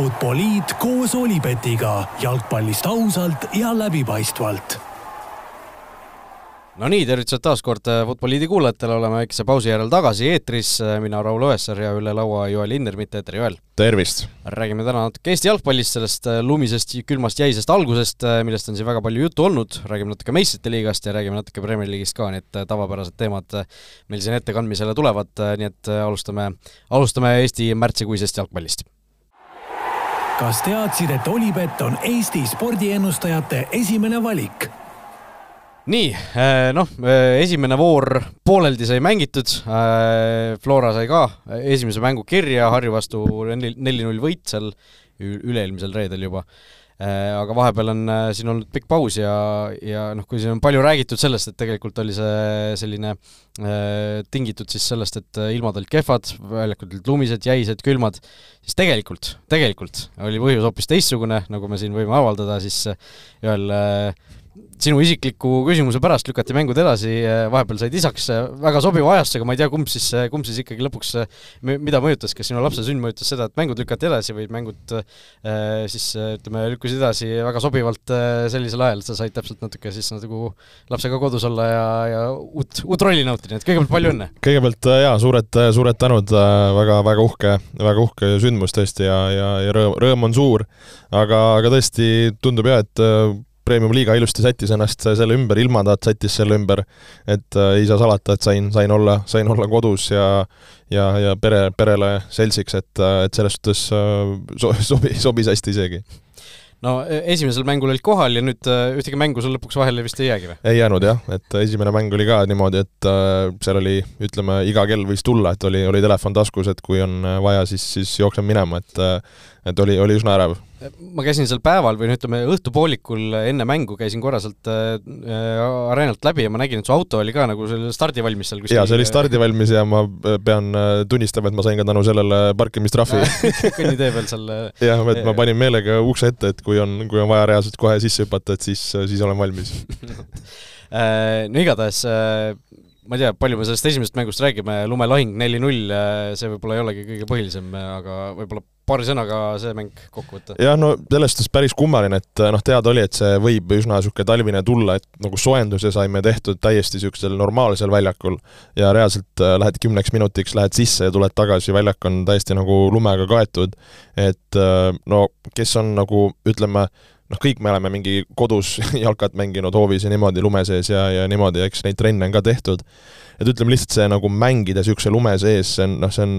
Futboliit koos Olipetiga jalgpallist ausalt ja läbipaistvalt. No nii, tervitused taas kord Futboliidi kuulajatele, oleme väikese pausi järel tagasi eetris, mina Raul Õessar ja üle laua Joel Indermitt, eeter Joel! tervist! räägime täna natuke Eesti jalgpallist, sellest lumisest, külmast, jäisest algusest, millest on siin väga palju juttu olnud, räägime natuke meistrite liigast ja räägime natuke Premier League'ist ka, nii et tavapärased teemad meil siin ettekandmisele tulevad, nii et alustame, alustame Eesti märtsikuisest jalgpallist kas teadsid, et Olipet on Eesti spordiennustajate esimene valik? nii, noh, esimene voor pooleldi sai mängitud, Flora sai ka esimese mängu kirja, Harju vastu neli-null võit seal üle-eelmisel reedel juba Äh, aga vahepeal on äh, siin olnud pikk paus ja, ja noh, kui siin on palju räägitud sellest, et tegelikult oli see selline äh, tingitud siis sellest, et ilmad olid kehvad, väljakud olid lumised, jäised, külmad, siis tegelikult, tegelikult oli põhjus hoopis teistsugune, nagu me siin võime avaldada, siis ühel äh, sinu isikliku küsimuse pärast lükati mängud edasi, vahepeal said isaks väga sobiva ajastusega, ma ei tea, kumb siis, kumb siis ikkagi lõpuks, mida mõjutas, kas sinu lapse sünd mõjutas seda, et mängud lükati edasi või mängud siis ütleme, lükkusid edasi väga sobivalt sellisel ajal, sa said täpselt natuke siis nagu lapsega kodus olla ja, ja uut, uut rolli nautida, nii et kõigepealt palju õnne! kõigepealt jaa, suured, suured tänud, väga, väga uhke, väga uhke sündmus tõesti ja, ja, ja rõõm, rõõm on suur, aga, aga tõesti tundub jah, et Premium-liiga ilusti sättis ennast selle ümber, ilmataat sättis selle ümber, et äh, ei saa salata, et sain, sain olla, sain olla kodus ja ja, ja pere, perele seltsiks, et, äh, et selles suhtes äh, so, sobi, sobis hästi isegi no e, esimesel mängul olid kohal ja nüüd äh, ühtegi mängu sul lõpuks vahele vist ei jäägi või? ei jäänud jah, et esimene mäng oli ka niimoodi, et äh, seal oli, ütleme, iga kell võis tulla, et oli, oli telefon taskus, et kui on vaja, siis, siis jooksen minema, et et oli, oli üsna ärev ma käisin seal päeval või no ütleme, õhtupoolikul enne mängu käisin korra sealt äh, areenalt läbi ja ma nägin, et su auto oli ka nagu selle stardivalmis seal kuskil. jaa, see oli stardivalmis ja ma äh, pean äh, tunnistama, et ma sain ka tänu sellele parkimistrahvi. Kõnnitee peal seal äh, jah, et ma panin meelega ukse ette, et kui on, kui on vaja reaalselt kohe sisse hüpata, et siis, siis olen valmis. No igatahes ma ei tea, palju me sellest esimesest mängust räägime, lumelahing neli-null, see võib-olla ei olegi kõige põhilisem, aga võib-olla paari sõnaga see mäng kokku võtta? jah, no selles suhtes päris kummaline, et noh, teada oli, et see võib üsna niisugune talvine tulla, et nagu soojenduse saime tehtud täiesti niisugusel normaalsel väljakul ja reaalselt äh, lähed kümneks minutiks, lähed sisse ja tuled tagasi, väljak on täiesti nagu lumega kaetud, et äh, no kes on nagu ütleme, noh, kõik me oleme mingi kodus jalkat mänginud hoovis ja niimoodi lume sees ja, ja niimoodi, eks neid trenne on ka tehtud. et ütleme lihtsalt see nagu mängida niisuguse lume sees, see on noh, see on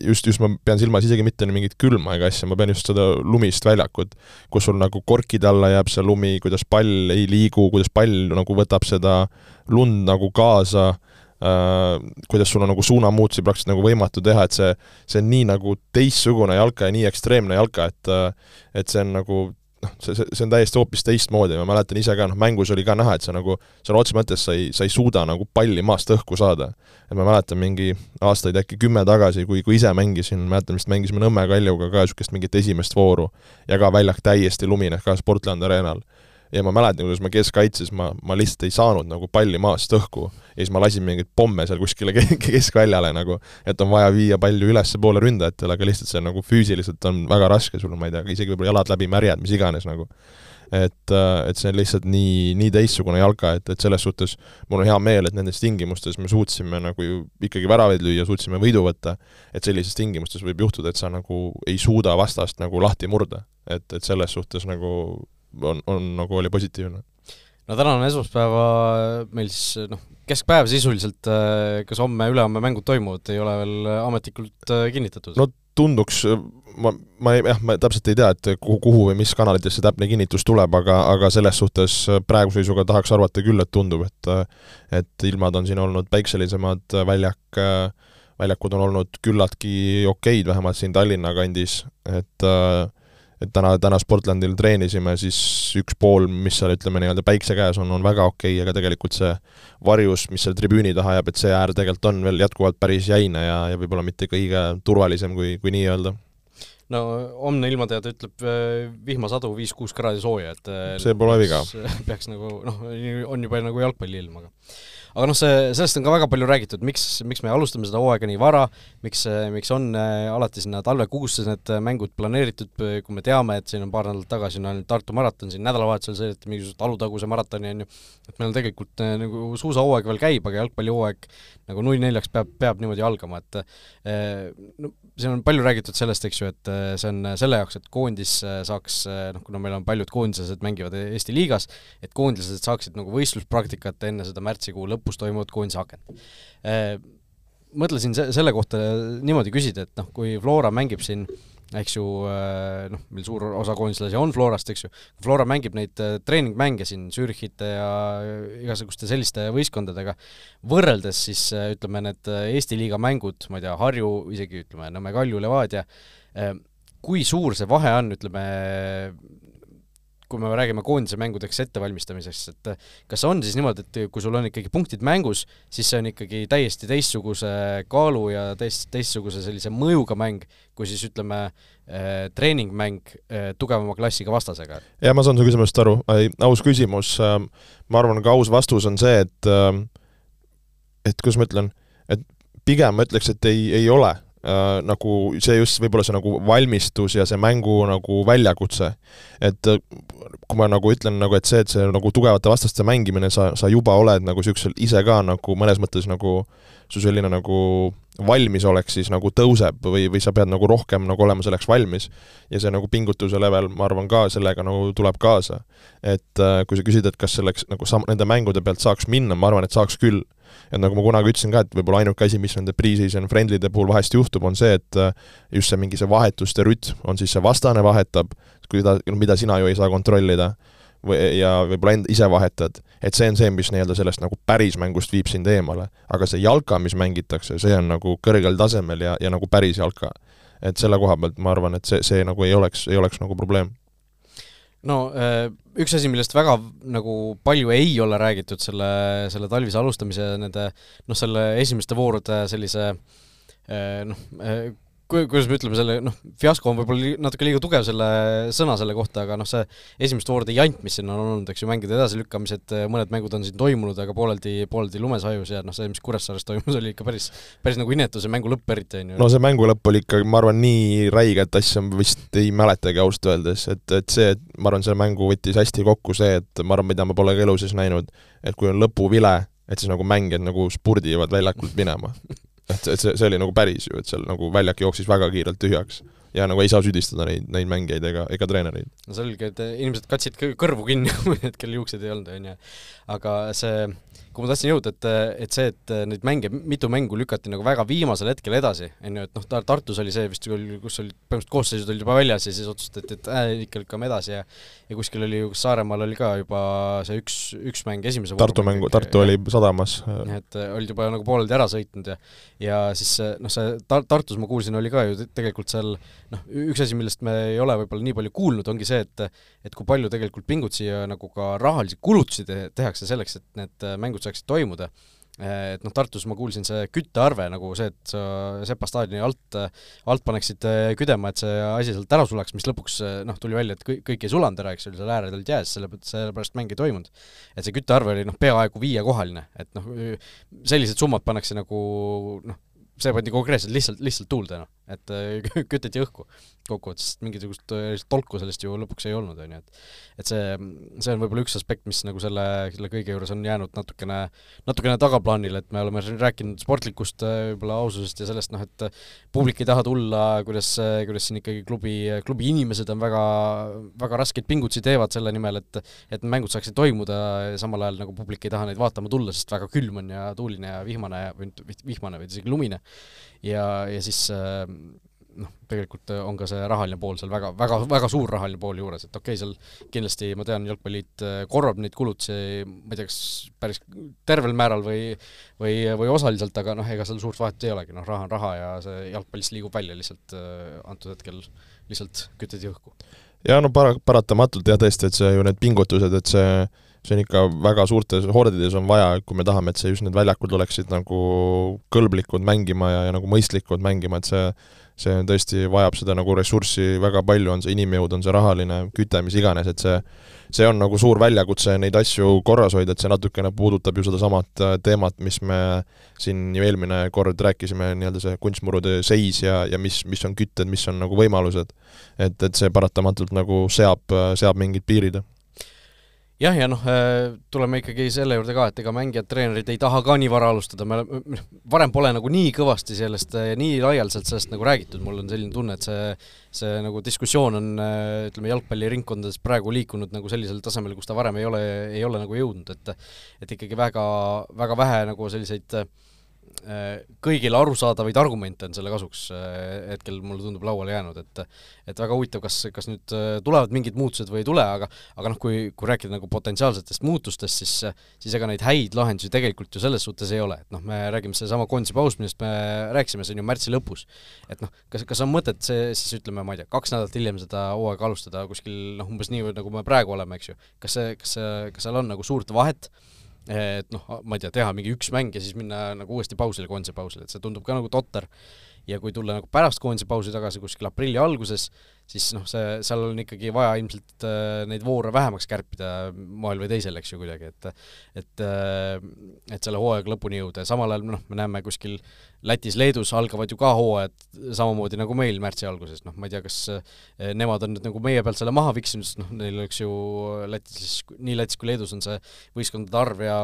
just, just ma pean silmas isegi mitte mingit külma ega asja, ma pean just seda lumist väljakut, kus sul nagu korkide alla jääb see lumi, kuidas pall ei liigu, kuidas pall nagu võtab seda lund nagu kaasa äh,, kuidas sul on nagu suunamuutusi praktiliselt nagu võimatu teha, et see, see on nii nagu teistsugune jalka ja nii ekstreemne jalka, et et see on nagu noh, see, see, see on täiesti hoopis teistmoodi, ma mäletan ise ka, noh, mängus oli ka näha, et sa nagu sõna otseses mõttes sa ei, sa ei suuda nagu palli maast õhku saada. et ma mäletan mingi aastaid äkki kümme tagasi, kui, kui ise mängisin, mäletan vist mängisime Nõmme Kaljuga ka niisugust mingit esimest vooru ja ka väljak täiesti lumine, ka Sportlandi areenal ja ma mäletan, kuidas ma keskkaitses, ma, ma lihtsalt ei saanud nagu palli maast õhku ja siis ma lasin mingeid pomme seal kuskile keskväljale nagu, et on vaja viia palli ülespoole ründajatele, aga lihtsalt see nagu füüsiliselt on väga raske, sul on, ma ei tea, isegi võib-olla jalad läbi märjad, mis iganes nagu. et, et see on lihtsalt nii, nii teistsugune jalka, et, et selles suhtes mul on hea meel, et nendes tingimustes me suutsime nagu ju ikkagi väravaid lüüa, suutsime võidu võtta, et sellistes tingimustes võib juhtuda, et sa nagu ei suuda vastast nagu lahti murda. et, et selles suhtes nagu on, on nagu oli positiivne. No tänane esmaspäeva meil siis noh, keskpäev sisuliselt, äh, kas homme-ülehomme mängud toimuvad, ei ole veel ametlikult äh, kinnitatud? no tunduks, ma, ma ei, jah, ma täpselt ei tea, et kuhu, kuhu või mis kanalitest see täpne kinnitus tuleb, aga, aga selles suhtes praeguse seisuga tahaks arvata küll, et tundub, et et ilmad on siin olnud päikselisemad, väljak, väljakud on olnud küllaltki okeid, vähemalt siin Tallinna kandis, et äh, et täna, täna Sportlandil treenisime, siis üks pool, mis seal ütleme nii-öelda päikse käes on, on väga okei okay,, aga tegelikult see varjus, mis seal tribüüni taha jääb, et see äär tegelikult on veel jätkuvalt päris jäine ja, ja võib-olla mitte kõige turvalisem, kui, kui nii öelda no homne ilmateade ütleb äh, vihmasadu viis-kuus kraadi sooja, et äh, see pole viga. peaks nagu noh, on juba nagu jalgpalliilm, aga aga noh, see, sellest on ka väga palju räägitud, miks, miks me alustame seda hooaega nii vara, miks, miks on äh, alati sinna talvekuusse need mängud planeeritud, kui me teame, et siin on paar nädalat tagasi on ainult Tartu maraton, siin nädalavahetusel sõideti mingisugust Alutaguse maratoni, on ju, et meil tegelikult äh, nagu suusahooaeg veel käib, aga jalgpallihooaeg nagu null neljaks peab, peab niimoodi algama, et äh, no siin on palju räägitud sellest, eks ju, et see on selle jaoks, et koondis saaks, noh, kuna meil on paljud koondislased mängivad Eesti liigas, et koondislased saaksid nagu võistluspraktikat enne seda märtsikuu lõpus toimuvat koondise akent. Äh, mõtlesin se-, selle kohta niimoodi küsida, et noh, kui Flora mängib siin eks ju äh, noh, meil suur osa koondislasi on Florast, eks ju, Flora mängib neid äh, treeningmänge siin Zürichite ja igasuguste selliste võistkondadega, võrreldes siis ütleme, need Eesti liiga mängud, ma ei tea, Harju, isegi ütleme, Nõmme Kalju, Levadia, kui suur see vahe on, ütleme, kui me räägime koondise mängudeks ettevalmistamisest, et kas on siis niimoodi, et kui sul on ikkagi punktid mängus, siis see on ikkagi täiesti teistsuguse kaalu ja teist, teistsuguse sellise mõjuga mäng, kui siis ütleme äh,, treeningmäng äh, tugevama klassiga vastasega? jah, ma saan su küsimusest aru, aus küsimus, ähm, ma arvan, ka aus vastus on see, et ähm, et kuidas ma ütlen, et pigem ma ütleks, et ei, ei ole äh, nagu see just võib-olla see nagu valmistus ja see mängu nagu väljakutse. et äh, kui ma nagu ütlen nagu, et see, et see nagu tugevate vastaste mängimine, sa, sa juba oled nagu niisugusel ise ka nagu mõnes mõttes nagu su selline nagu valmisolek siis nagu tõuseb või, või sa pead nagu rohkem nagu olema selleks valmis. ja see nagu pingutuse level, ma arvan, ka sellega nagu tuleb kaasa. et äh, kui sa küsid, et kas selleks nagu sam-, nende mängude pealt saaks minna, ma arvan, et saaks küll et nagu ma kunagi ütlesin ka, et võib-olla ainuke asi, mis nende pre-season friendly'de puhul vahest juhtub, on see, et äh, just see mingi see vahetuste rütm, on siis see vastane vahetab, kuida-, mida sina ju ei saa kontrollida, või, ja võib-olla end-, ise vahetad, et see on see, mis nii-öelda sellest nagu päris mängust viib sind eemale. aga see jalka, mis mängitakse, see on nagu kõrgel tasemel ja, ja nagu päris jalka. et selle koha pealt ma arvan, et see, see nagu ei oleks, ei oleks nagu probleem no äh, üks asi, millest väga nagu palju ei ole räägitud selle, selle talvise alustamise nende noh, selle esimeste voorude sellise äh, noh, äh, kuidas me ütleme selle, noh, fiasko on võib-olla natuke liiga tugev selle sõna selle kohta, aga noh, see esimeste voorude jant, mis siin on olnud, eks ju, mängude edasilükkamised, mõned mängud on siin toimunud, aga pooleldi, pooleldi lumesajus ja noh, see, mis Kuressaares toimus, oli ikka päris, päris nagu inetu, see mängu lõpp eriti, on ju. no see mängu lõpp oli ikka, ma arvan, nii räiget asja ma vist ei mäletagi ausalt öeldes, et, et see, et ma arvan, selle mängu võttis hästi kokku see, et ma arvan, mida ma pole ka elu sees näinud, et kui on lõpuvile, et siis nagu mängijad nagu spurdivad väljakult minema et, et see, see oli nagu päris ju, et seal nagu väljak jooksis väga kiirelt tühjaks. ja nagu ei saa süüdistada neid, neid mängijaid ega, ega treenereid. no selge, et inimesed katsid kõrvu kinni, et kellel juukseid ei olnud, on ju. aga see kuhu ma tahtsin jõuda, et, et see, et neid mänge, mitu mängu lükati nagu väga viimasel hetkel edasi, on ju, et noh, Tartus oli see vist, kus olid põhimõtteliselt koosseisud olid juba väljas ja siis otsustati, et äh, ikka lükkame edasi ja ja kuskil oli ju, kas Saaremaal oli ka juba see üks, üks mäng esimese Tartu mängu, Tartu oli sadamas. et olid juba nagu pooleldi ära sõitnud ja ja siis noh, see Tar-, Tartus ma kuulsin, oli ka ju tegelikult seal noh, üks asi, millest me ei ole võib-olla nii palju kuulnud, ongi see, et et kui palju tegelikult pingutusi ja nagu ka rahalisi kulutusi te tehakse selleks, et need mängud saaksid toimuda. et noh, Tartus ma kuulsin see küttearve nagu see, et sa Sepa staadioni alt, alt paneksid küdema, et see asi sealt ära sulaks, mis lõpuks noh, tuli välja, et kõik, kõik ei sulanud ära, eks ju, seal ääred olid jääs, selle, sellepärast mäng ei toimunud. et see küttearve oli noh, peaaegu viiekohaline, et noh, sellised summad pannakse nagu noh, see pandi konkreetselt lihtsalt, lihtsalt tuulde, noh et äh, küteti õhku kokkuvõttes, mingisugust äh, tolku sellest ju lõpuks ei olnud, on ju, et et see, see on võib-olla üks aspekt, mis nagu selle, selle kõige juures on jäänud natukene, natukene tagaplaanile, et me oleme siin rääkinud sportlikust äh, võib-olla aususest ja sellest, noh, et publik ei taha tulla, kuidas, kuidas siin ikkagi klubi, klubi inimesed on väga, väga raskeid pingutusi teevad selle nimel, et et mängud saaksid toimuda ja samal ajal nagu publik ei taha neid vaatama tulla, sest väga külm on ja tuuline ja vihmane või vihmane, vaid isegi lumine. Ja, ja siis äh, noh, tegelikult on ka see rahaline pool seal väga, väga, väga suur rahaline pool juures, et okei okay,, seal kindlasti ma tean, Jalgpalliliit äh, korvab neid kulutusi, ma ei tea, kas päris tervel määral või või, või osaliselt, aga noh, ega seal suurt vahet ei olegi, noh, raha on raha ja see jalgpallist liigub välja lihtsalt äh, antud hetkel lihtsalt küteti õhku. ja no para-, paratamatult jah, tõesti, et see ju need pingutused, et see see on ikka väga suurtes hordides on vaja, kui me tahame, et see just need väljakud oleksid nagu kõlblikud mängima ja, ja nagu mõistlikud mängima, et see see tõesti vajab seda nagu ressurssi väga palju, on see inimjõud, on see rahaline, küte, mis iganes, et see see on nagu suur väljakutse neid asju korras hoida, et see natukene puudutab ju sedasamat äh, teemat, mis me siin ju eelmine kord rääkisime, nii-öelda see kunstmurude seis ja, ja mis, mis on kütted, mis on nagu võimalused. et, et see paratamatult nagu seab, seab mingid piirid jah, ja noh, äh, tuleme ikkagi selle juurde ka, et ega mängijad, treenerid ei taha ka nii vara alustada, me oleme, varem pole nagu nii kõvasti sellest ja äh, nii laialdaselt sellest nagu räägitud, mul on selline tunne, et see see nagu diskussioon on äh, ütleme, jalgpalliringkondades praegu liikunud nagu sellisel tasemel, kus ta varem ei ole, ei ole nagu jõudnud, et et ikkagi väga, väga vähe nagu selliseid äh, kõigile arusaadavaid argumente on selle kasuks äh, hetkel mulle tundub lauale jäänud, et et väga huvitav, kas, kas nüüd äh, tulevad mingid muutused või ei tule, aga aga noh, kui, kui rääkida nagu potentsiaalsetest muutustest, siis siis ega neid häid lahendusi tegelikult ju selles suhtes ei ole, et noh, me räägime seesama koondise paus, millest me rääkisime, see on ju märtsi lõpus. et noh, kas, kas on mõtet see siis ütleme, ma ei tea, kaks nädalat hiljem seda hooaega alustada kuskil noh, umbes nii, nagu me praegu oleme, eks ju, kas see, kas see, kas seal on nagu suurt vahet, et noh, ma ei tea, teha mingi üks mäng ja siis minna nagu uuesti pausile, koondise pausile, et see tundub ka nagu totter. ja kui tulla nagu pärast koondise pausi tagasi kuskil aprilli alguses, siis noh, see, seal on ikkagi vaja ilmselt äh, neid voore vähemaks kärpida moel või teisel, eks ju, kuidagi, et et äh, et selle hooaega lõpuni jõuda. Ja samal ajal noh, me näeme kuskil Lätis, Leedus algavad ju ka hooajad samamoodi nagu meil märtsi alguses, noh, ma ei tea, kas eh, nemad on nüüd nagu meie pealt selle maha viksinud, sest noh, neil oleks ju Lätis, nii Lätis kui Leedus on see võistkondade arv ja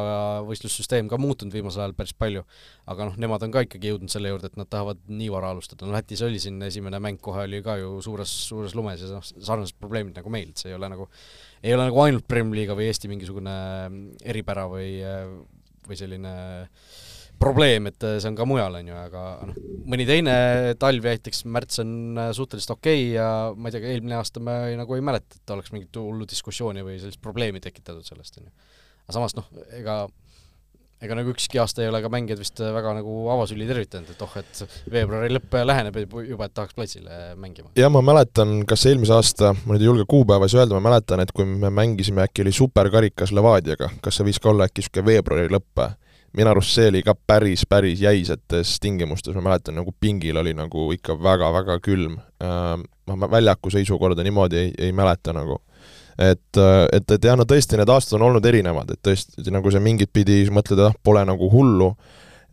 võistlussüsteem ka muutunud viimasel ajal päris palju, aga noh, nemad on ka ikkagi jõudnud selle juurde, et nad tahavad nii vara alustada, no Lätis oli siin esimene mäng kohe oli ka ju suures, suures lumes ja noh, sarnased probleemid nagu meil, et see ei ole nagu, ei ole nagu ainult Premier League'i või Eesti mingisugune eripära või, või selline probleem, et äh, see on ka mujal, on ju, aga noh, mõni teine talv ja näiteks märts on äh, suhteliselt okei okay ja ma ei tea, eelmine aasta me ei, nagu ei mäleta, et oleks mingit hullu diskussiooni või sellist probleemi tekitatud sellest, on ju. aga samas noh, ega ega nagu ükski aasta ei ole ka mängijad vist väga nagu avasüli tervitanud, et oh, et veebruari lõpp läheneb juba, et tahaks platsile mängima. jah, ma mäletan, kas eelmise aasta, ma nüüd ei julge kuupäevas öelda, ma mäletan, et kui me mängisime, äkki oli superkarikas Levadiaga, kas see võis ka olla äkki niisugune veebruari lõpp minu arust see oli ka päris, päris jäisetes tingimustes, ma mäletan, nagu pingil oli nagu ikka väga-väga külm. Äh, ma väljaku seisukorda niimoodi ei, ei mäleta nagu. Et, et, et jah, no tõesti, need aastad on olnud erinevad, et tõesti, nagu sa mingit pidi mõtled, et ah, pole nagu hullu,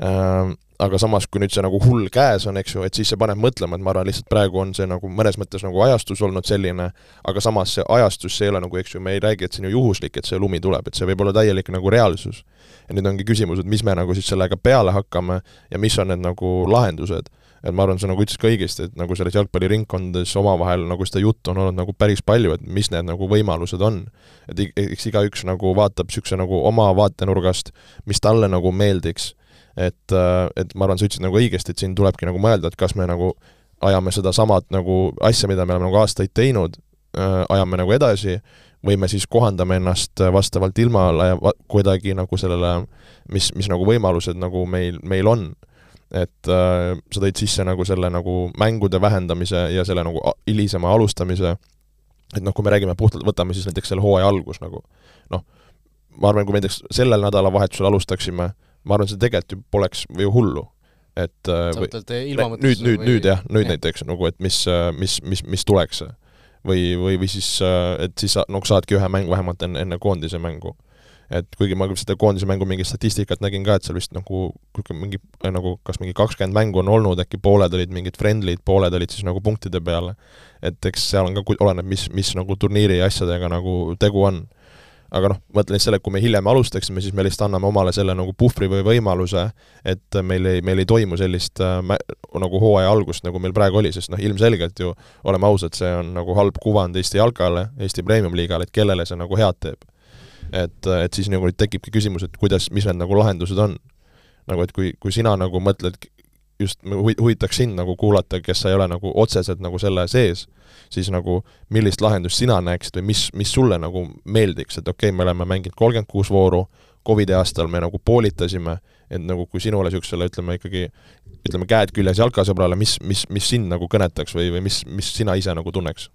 äh, aga samas, kui nüüd see nagu hull käes on, eks ju, et siis see paneb mõtlema, et ma arvan, lihtsalt praegu on see nagu mõnes mõttes nagu ajastus olnud selline, aga samas see ajastus, see ei ole nagu, eks ju, me ei räägi, et see on ju juhuslik, et see lumi tuleb, et see võib olla täielik nagu reaalsus. ja nüüd ongi küsimus, et mis me nagu siis sellega peale hakkame ja mis on need nagu lahendused. Et ma arvan, sa nagu ütlesid ka õigesti, et nagu selles jalgpalliringkondades omavahel nagu seda juttu on olnud nagu päris palju, et mis need nagu võimalused on. et eks igaüks nagu vaatab niisuguse nagu oma vaatenurgast, mis talle nagu meeldiks et, äh, et ma arvan, sa ütlesid nagu õigesti, et siin tulebki nagu mõelda, et kas me nagu ajame sedasamat nagu asja, mida me oleme nagu aastaid teinud, äh, ajame nagu edasi, või me siis kohandame ennast vastavalt ilmale ja kuidagi nagu sellele, mis, mis nagu võimalused nagu meil, meil on. Et äh, sa tõid sisse nagu selle nagu mängude vähendamise ja selle nagu hilisema alustamise, et noh, kui me räägime puhtalt, võtame siis näiteks selle hooaja algus nagu noh, ma arvan, kui me näiteks sellel nädalavahetusel alustaksime ma arvan, see tegelikult ju poleks ju hullu. et äh, või, nüüd, nüüd, nüüd jah, nüüd jah. näiteks nagu, et mis, äh, mis, mis, mis tuleks. või, või, või siis, äh, et siis sa, noh, saadki ühe mängu vähemalt enne, enne koondise mängu. Et kuigi ma seda koondise mängu mingit statistikat nägin ka, et seal vist nagu mingi, nagu kas mingi kakskümmend mängu on olnud, äkki pooled olid mingid friendly'd, pooled olid siis nagu punktide peale. et eks seal on ka, oleneb, mis, mis nagu turniiri asjadega nagu tegu on aga noh, mõtlen selle, et kui me hiljem alustaksime, siis me lihtsalt anname omale selle nagu puhvri või võimaluse, et meil ei, meil ei toimu sellist äh, nagu hooaja algust, nagu meil praegu oli, sest noh, ilmselgelt ju oleme ausad, see on nagu halb kuvand Eesti jalkale, Eesti Premium-liigale, et kellele see nagu head teeb. Et, et siis nagu nüüd tekibki küsimus, et kuidas, mis need nagu lahendused on. nagu et kui, kui sina nagu mõtled just huvi-, huvitaks sind nagu kuulata, kes sa ei ole nagu otseselt nagu selle sees, siis nagu millist lahendust sina näeksid või mis, mis sulle nagu meeldiks, et okei okay,, me oleme mänginud kolmkümmend kuus vooru, Covidi aastal me nagu poolitasime, et nagu kui sinule niisugusele ütleme ikkagi, ütleme käed küljes jalkasõbrale, mis, mis, mis sind nagu kõnetaks või, või mis, mis sina ise nagu tunneks?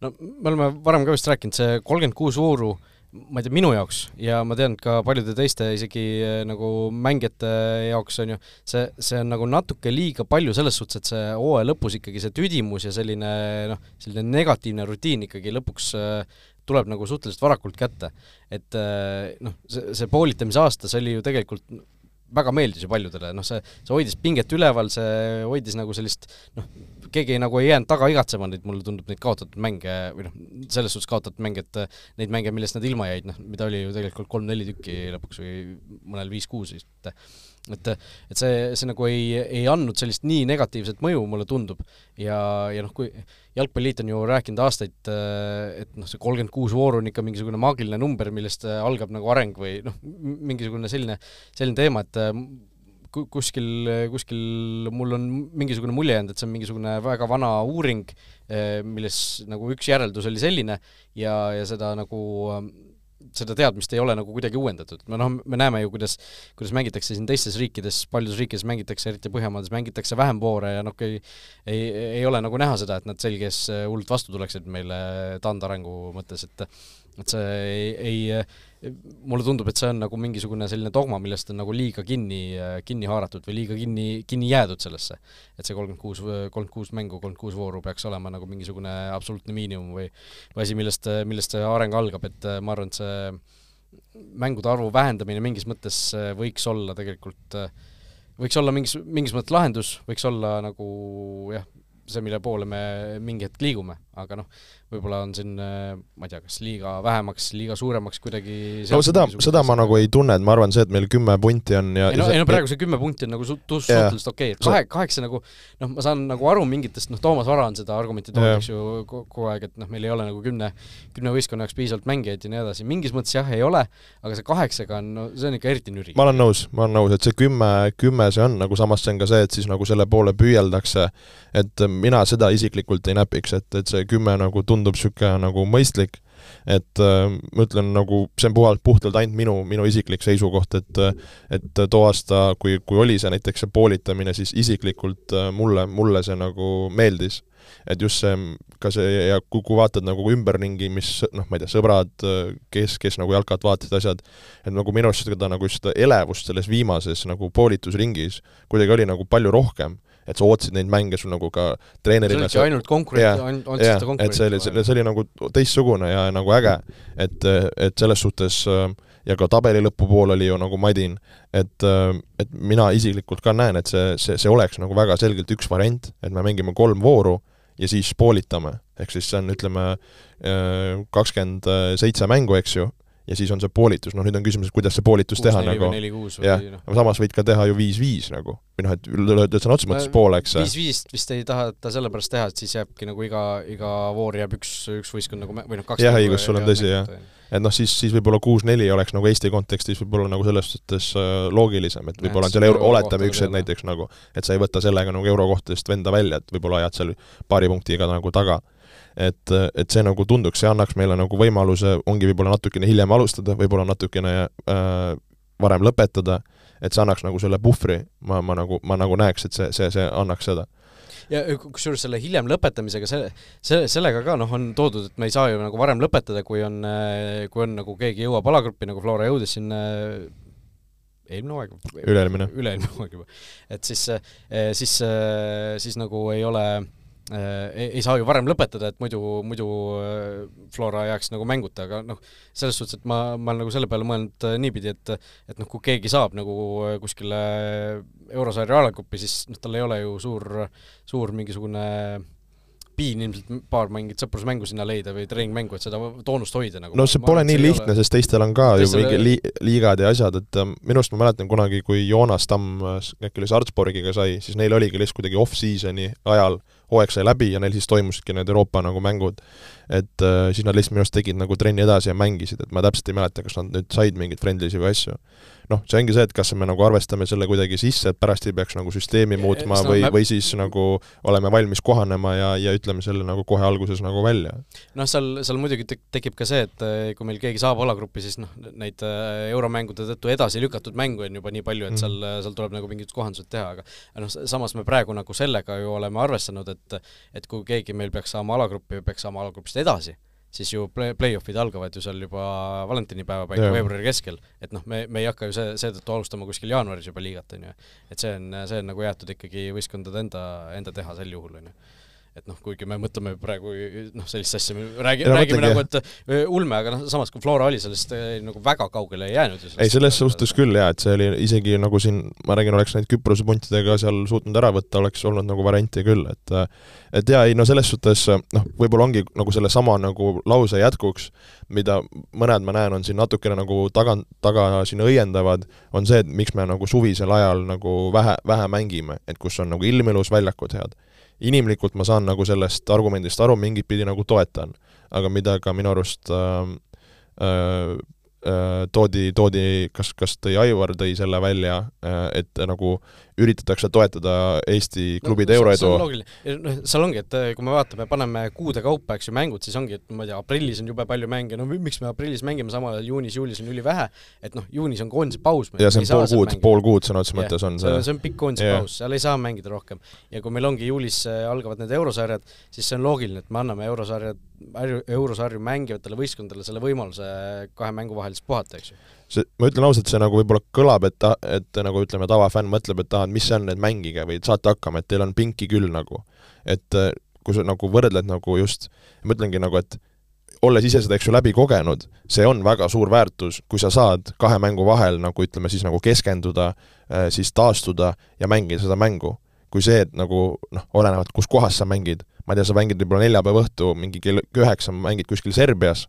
no me oleme varem ka vist rääkinud, see kolmkümmend kuus vooru ma ei tea, minu jaoks ja ma tean ka paljude teiste isegi äh, nagu mängijate jaoks on ju, see, see on nagu natuke liiga palju selles suhtes, et see hooaja lõpus ikkagi see tüdimus ja selline noh, selline negatiivne rutiin ikkagi lõpuks äh, tuleb nagu suhteliselt varakult kätte. et äh, noh, see, see poolitamise aasta, see oli ju tegelikult väga meeldis ju paljudele, noh see, see hoidis pinget üleval, see hoidis nagu sellist noh, keegi nagu ei jäänud taga igatsema neid, mulle tundub, neid kaotatud mänge või noh, selles suhtes kaotatud mänge, et neid mänge, millest nad ilma jäid, noh, mida oli ju tegelikult kolm-neli tükki lõpuks või mõnel viis-kuus vist, et et see, see nagu ei, ei andnud sellist nii negatiivset mõju, mulle tundub. ja, ja noh, kui jalgpalliliit on ju rääkinud aastaid, et noh, see kolmkümmend kuus vooru on ikka mingisugune maagiline number, millest algab nagu areng või noh, mingisugune selline, selline teema, et kuskil, kuskil mul on mingisugune mulje jäänud, et see on mingisugune väga vana uuring, milles nagu üks järeldus oli selline ja, ja seda nagu seda teadmist ei ole nagu kuidagi uuendatud, me noh, me näeme ju, kuidas kuidas mängitakse siin teistes riikides, paljudes riikides mängitakse, eriti Põhjamaades, mängitakse vähem voore ja noh, ei ei, ei ole nagu näha seda, et nad selges hullult vastu tuleksid meile taandarengu mõttes, et et see ei, ei, mulle tundub, et see on nagu mingisugune selline dogma, millest on nagu liiga kinni, kinni haaratud või liiga kinni, kinni jäädud sellesse. et see kolmkümmend kuus, kolmkümmend kuus mängu, kolmkümmend kuus vooru peaks olema nagu mingisugune absoluutne miinimum või või asi, millest, millest see areng algab, et ma arvan, et see mängude arvu vähendamine mingis mõttes võiks olla tegelikult, võiks olla mingis, mingis mõttes lahendus, võiks olla nagu jah, see, mille poole me mingi hetk liigume, aga noh, võib-olla on siin, ma ei tea, kas liiga vähemaks, liiga suuremaks kuidagi no seda, seda ma nagu ei tunne, et ma arvan, see, et meil kümme punti on ja ei no, ei no praegu see kümme punti on nagu su-, suhteliselt okei okay., et kahe, kaheksa nagu noh, ma saan nagu aru mingitest, noh, Toomas Vara on seda argumenti toonud, eks ju, kogu aeg, et noh, meil ei ole nagu kümne, kümne võistkonna jaoks piisavalt mängijaid ja nii edasi, mingis mõttes jah, ei ole, aga see kaheksaga on, no see on ikka eriti nüri. ma olen nõus, ma olen nõus, et see kümme, kümme see on, nagu samas see on ka see, et siis nagu selle poole püüeldakse, et mina seda isiklikult ei näpiks, et, et see kümme nagu tundub niisugune nagu mõistlik, et äh, ma ütlen nagu, see on puhalt, puhtalt ainult minu, minu isiklik seisukoht, et et too aasta, kui, kui oli see näiteks see poolitamine, siis isiklikult äh, mulle, mulle see nagu meeldis. et just see, ka see ja kui, kui vaatad nagu ümberringi, mis noh, ma ei tea, sõbrad, kes, kes nagu jalkat vaatasid, asjad, et nagu minu arust seda nagu just elevust selles viimases nagu poolitusringis kuidagi oli nagu palju rohkem et sa ootasid neid mänge, sul nagu ka treenerina see olidki ainult konkurent, ainult seda konkurenti et see oli, see, see oli nagu teistsugune ja nagu äge, et, et selles suhtes ja ka tabeli lõpupool oli ju nagu madin, et, et mina isiklikult ka näen, et see, see, see oleks nagu väga selgelt üks variant, et me mängime kolm vooru ja siis poolitame, ehk siis see on, ütleme, kakskümmend seitse mängu, eks ju, ja siis on see poolitus, noh nüüd on küsimus, et kuidas see poolitus teha nagu, jah, noh. aga samas võid ka teha ju viis-viis nagu, või noh, et lööd sõna otseses mõttes poole, eks. viis-viist vist ei taheta sellepärast teha, et siis jääbki nagu iga, iga voor jääb üks, üks võistkond nagu või noh, kaks jah, õigus, sul on tõsi, jah. et noh, siis, siis võib-olla kuus-neli oleks nagu Eesti kontekstis võib-olla nagu selles suhtes äh, loogilisem, et võib-olla on seal euro, oletame üks hetk näiteks nagu, et sa ei võta sellega nagu eurokohtadest venda välja, et võib-olla ajad seal paari punktiga nagu taga et, et see nagu tunduks, see annaks meile nagu võimaluse, ongi võib-olla natukene hiljem alustada, võib-olla natukene äh, varem lõpetada, et see annaks nagu selle puhvri, ma, ma nagu, ma nagu näeks, et see, see, see annaks seda ja kusjuures selle hiljem lõpetamisega, see, see, sellega ka noh, on toodud, et me ei saa ju nagu varem lõpetada, kui on, kui on nagu keegi jõuab alagruppi, nagu Flora jõudis siin eelmine hooaeg. üle-eelmine. üle-eelmine hooaeg juba. et siis, siis, siis nagu ei ole Äh, ei, ei saa ju varem lõpetada, et muidu, muidu äh, Flora jääks nagu mänguta, aga noh, selles suhtes, et ma, ma olen nagu selle peale mõelnud äh, niipidi, et et noh, kui keegi saab nagu kuskile eurosarja alagruppi, siis noh, tal ei ole ju suur, suur mingisugune piin ilmselt paar mingit sõprusmängu sinna leida või treeningmängu, et seda toonust hoida nagu. no see pole nii lihtne, sest teistel on ka teistel... ju mingi li-, liigad ja asjad, et minu arust ma mäletan kunagi, kui Joonas Tamm äkki oli Salzburgiga sai, siis neil oligi lihtsalt kuidagi off-season'i ajal hooaeg sai läbi ja neil siis toimusidki need Euroopa nagu mängud. Et äh, siis nad lihtsalt minu arust tegid nagu trenni edasi ja mängisid, et ma täpselt ei mäleta, kas nad nüüd said mingeid friendly'si või asju. noh, see ongi see, et kas me nagu arvestame selle kuidagi sisse, et pärast ei peaks nagu süsteemi muutma või, või siis nagu oleme valmis kohanema ja, ja ütleme selle nagu kohe alguses nagu välja. noh, seal, seal muidugi tek-, tekib ka see, et äh, kui meil keegi saab alagruppi, siis noh, neid äh, euromängude tõttu edasi lükatud mängu on juba nii palju, et mm. seal, seal tuleb nagu mingid kohandused teha, aga noh, samas me praegu nagu sellega ju oleme arvestanud, et et kui keegi meil peaks saama alagruppi või peaks saama alagrupist edasi, siis ju play, play-off'id algavad ju seal juba valentinipäeva paiku veebruari keskel, et noh, me, me ei hakka ju see, seetõttu alustama kuskil jaanuaris juba liigat, on ju. et see on, see on nagu jäetud ikkagi võistkondade enda, enda teha sel juhul, on ju et noh, kuigi me mõtleme praegu noh, sellist asja, me räägi, räägime nagu, et ulme, aga noh, samas kui Flora oli sellest nagu väga kaugele jäänud. ei, selles suhtes küll jaa, et see oli isegi nagu siin, ma räägin, oleks neid Küprose puntidega seal suutnud ära võtta, oleks olnud nagu varianti küll, et et jaa, ei no selles suhtes noh, võib-olla ongi nagu sellesama nagu lause jätkuks, mida mõned ma näen, on siin natukene nagu taga, taga siin õiendavad, on see, et miks me nagu suvisel ajal nagu vähe, vähe mängime, et kus on nagu ilm ilus, väljakud head inimlikult ma saan nagu sellest argumendist aru, mingit pidi nagu toetan. aga mida ka minu arust äh, äh, Äh, toodi, toodi, kas, kas tõi Aivar, tõi selle välja, äh, et nagu üritatakse toetada Eesti klubide no, euroedu. noh, seal ongi, et äh, kui me vaatame, paneme kuude kaupa, eks ju, mängud, siis ongi, et ma ei tea, aprillis on jube palju mänge, no miks me aprillis mängime, samal ajal juunis-juulis on ülivähe, et noh, juunis on koondise paus. ja see on pool kuud, pool kuud sõna otseses mõttes on see. see on pikk koondise paus, seal ei saa mängida rohkem. ja kui meil ongi juulis algavad need eurosarjad, siis see on loogiline, et me anname eurosarjad eurosarju mängivatele võistkondadele selle võimaluse kahe mängu vahel siis puhata, eks ju. See, ma ütlen ausalt, see nagu võib-olla kõlab, et ta, et nagu ütleme, tavafänn mõtleb, et aa, et mis see on, et mängige või saate hakkama, et teil on pinki küll nagu. et äh, kui sa nagu võrdled nagu just, ma ütlengi nagu, et olles ise seda, eks ju, läbi kogenud, see on väga suur väärtus, kui sa saad kahe mängu vahel nagu ütleme siis nagu keskenduda, äh, siis taastuda ja mängida seda mängu. kui see, et nagu noh, olenevalt kus kohas sa mängid, ma ei tea, sa mängid võib-olla neljapäeva õhtu mingi kell üheksa, mängid kuskil Serbias,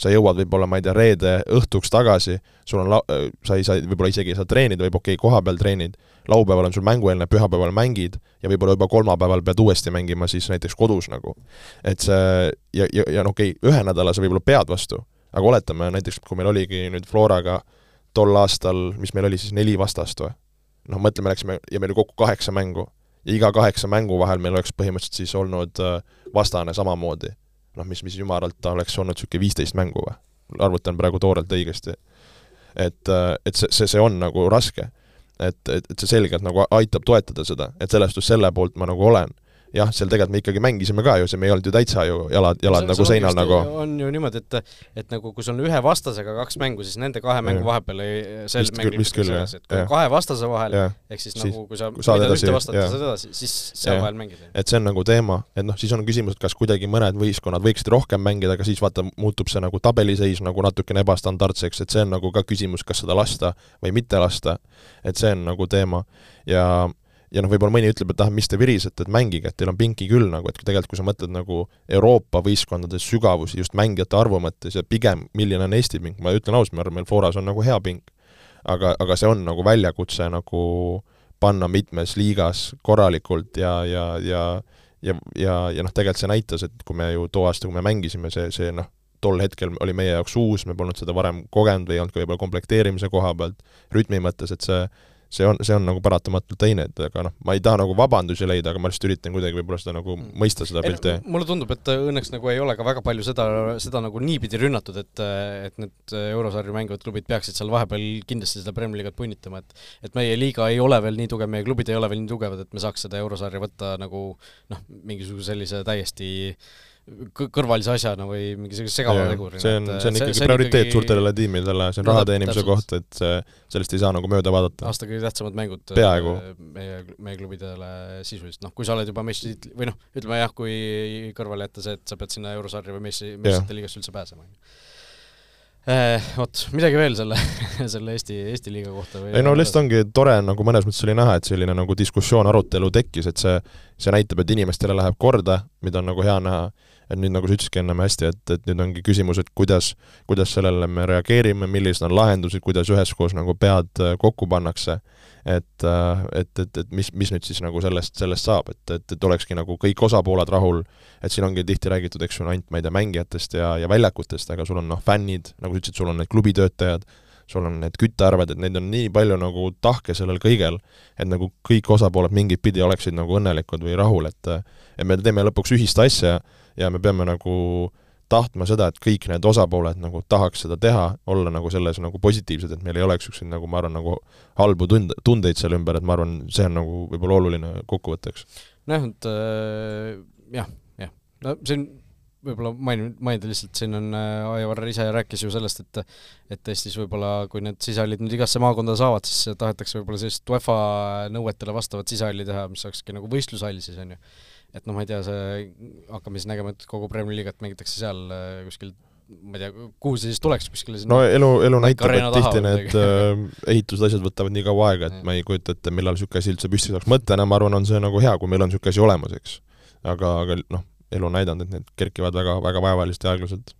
sa jõuad võib-olla, ma ei tea, reede õhtuks tagasi, sul on la-, sa ei saa, võib-olla isegi ei saa treenida või okei okay,, kohapeal treenid, laupäeval on sul mängueelne, pühapäeval mängid ja võib-olla juba kolmapäeval pead uuesti mängima siis näiteks kodus nagu. et see, ja, ja, ja no okei okay,, ühe nädala sa võib-olla pead vastu, aga oletame näiteks, kui meil oligi nüüd Floraga tol aastal, mis meil oli siis neli vastast või? noh, mõtleme, läksime ja meil oli kokku kaheksa mängu ja iga kaheksa mängu vahel meil oleks põhimõtteliselt siis olnud äh, vastane samamoodi. Noh, mis, mis jumalalt ta oleks olnud niisugune viisteist mängu või? arvutan praegu toorelt õigesti. et, äh, et see, see, see on nagu raske. et, et, et see selgelt nagu aitab toetada seda, et selles suhtes selle poolt ma nagu olen jah, seal tegelikult me ikkagi mängisime ka ju, see me ei olnud ju täitsa ju jalad, jalad see, nagu seinal nagu. on ju niimoodi, et, et nagu kui sul on ühe vastasega kaks mängu, siis nende kahe mängu vahepeal ei, sel mängul vist küll, jah. et kui on kahe vastase vahel, ehk siis nagu kui sa võidad ühte vastata, saad edasi, siis seal vahel mängid. et see on nagu teema, et noh, siis on küsimus, et kas kuidagi mõned võistkonnad võiksid rohkem mängida, aga siis vaata, muutub see nagu tabeliseis nagu natukene ebastandardseks, et see on nagu ka küsimus, kas seda lasta või mitte lasta. et see on nagu teema ja ja noh, võib-olla mõni ütleb, et ah, mis te virisete, et mängige, et teil on pinki küll nagu, et tegelikult kui sa mõtled nagu Euroopa võistkondade sügavusi just mängijate arvu mõttes ja pigem, milline on Eesti pink, ma ütlen ausalt, ma arvan, meil Floras on nagu hea pink. aga, aga see on nagu väljakutse nagu panna mitmes liigas korralikult ja, ja, ja ja, ja, ja noh, tegelikult see näitas, et kui me ju too aasta, kui me mängisime, see, see noh, tol hetkel oli meie jaoks uus, me polnud seda varem kogenud või ei olnud ka võib-olla komplekteerimise koha pealt, rütmi mõttes, et see see on, see on nagu paratamatult teine, et aga noh, ma ei taha nagu vabandusi leida, aga ma lihtsalt üritan kuidagi võib-olla seda nagu mm. mõista, seda pilti. mulle tundub, et õnneks nagu ei ole ka väga palju seda, seda nagu niipidi rünnatud, et et need eurosarju mängivad klubid peaksid seal vahepeal kindlasti seda Premier League'it punnitama, et et meie liiga ei ole veel nii tugev, meie klubid ei ole veel nii tugevad, et me saaks seda eurosarja võtta nagu noh, mingisuguse sellise täiesti äh, kõrvalise asjana või mingi sellise segava tegurina. see on, see on ikkagi see, prioriteet ikkagi... suurtele tiimidele, see on raha teenimise koht, et see, sellest ei saa nagu mööda vaadata. aasta kõige tähtsamad mängud peaaegu meie, meie klubidele sisuliselt, noh, kui sa oled juba meistritiitli, või noh, ütleme jah, kui kõrvale jätta see, et sa pead sinna eurosarja või meistri, meistrite liigasse üldse pääsema, Eh, vot, midagi veel selle, selle Eesti, Eesti liiga kohta või? ei no lihtsalt ongi tore nagu mõnes mõttes oli näha, et selline nagu diskussioon, arutelu tekkis, et see, see näitab, et inimestele läheb korda, mida on nagu hea näha, et nüüd, nagu sa ütlesidki ennem hästi, et, et nüüd ongi küsimus, et kuidas, kuidas sellele me reageerime, millised on lahendused, kuidas üheskoos nagu pead äh, kokku pannakse. Et, äh, et, et, et mis, mis nüüd siis nagu sellest, sellest saab, et, et, et olekski nagu kõik osapooled rahul, et siin ongi tihti räägitud, eks ju, ainult ma ei tea, mängijatest ja, ja väljakutest, aga sul on noh, fännid, nagu sa ütlesid, sul on need klubitöötajad, sul on need küttearved, et neid on nii palju nagu tahke sellel kõigel, et nagu kõik osapooled mingit pidi oleksid nagu õnnelikud või rahul, et et me teeme lõpuks ühist asja ja me peame nagu tahtma seda, et kõik need osapooled nagu tahaks seda teha, olla nagu selles nagu positiivsed, et meil ei oleks niisuguseid nagu ma arvan, nagu halbu tund-, tundeid selle ümber, et ma arvan, see on nagu võib-olla oluline kokkuvõtteks. nojah, et äh, jah, jah, no see on võib-olla mainin, mainida lihtsalt, siin on äh, Aivar ise rääkis ju sellest, et et Eestis võib-olla, kui need sisehallid nüüd igasse maakonda saavad, siis tahetakse võib-olla sellist UEFA nõuetele vastavat sisehalli teha, mis olekski nagu võistlushall siis, on ju. et noh, ma ei tea, see, hakkame siis nägema, et kogu Premier League't mängitakse seal äh, kuskil ma ei tea, kuhu see siis tuleks kuskile no elu, elu näitab, et tihti need äh, ehitused, asjad võtavad nii kaua aega, et ma ei kujuta ette, millal niisugune asi üldse püsti saaks. mõttena ma arvan, on see nagu hea, kui meil on niisugune asi olemas, eks. aga, aga noh, elu on näidanud, et need kerkivad väga, väga vaevaliselt ja aeglaselt.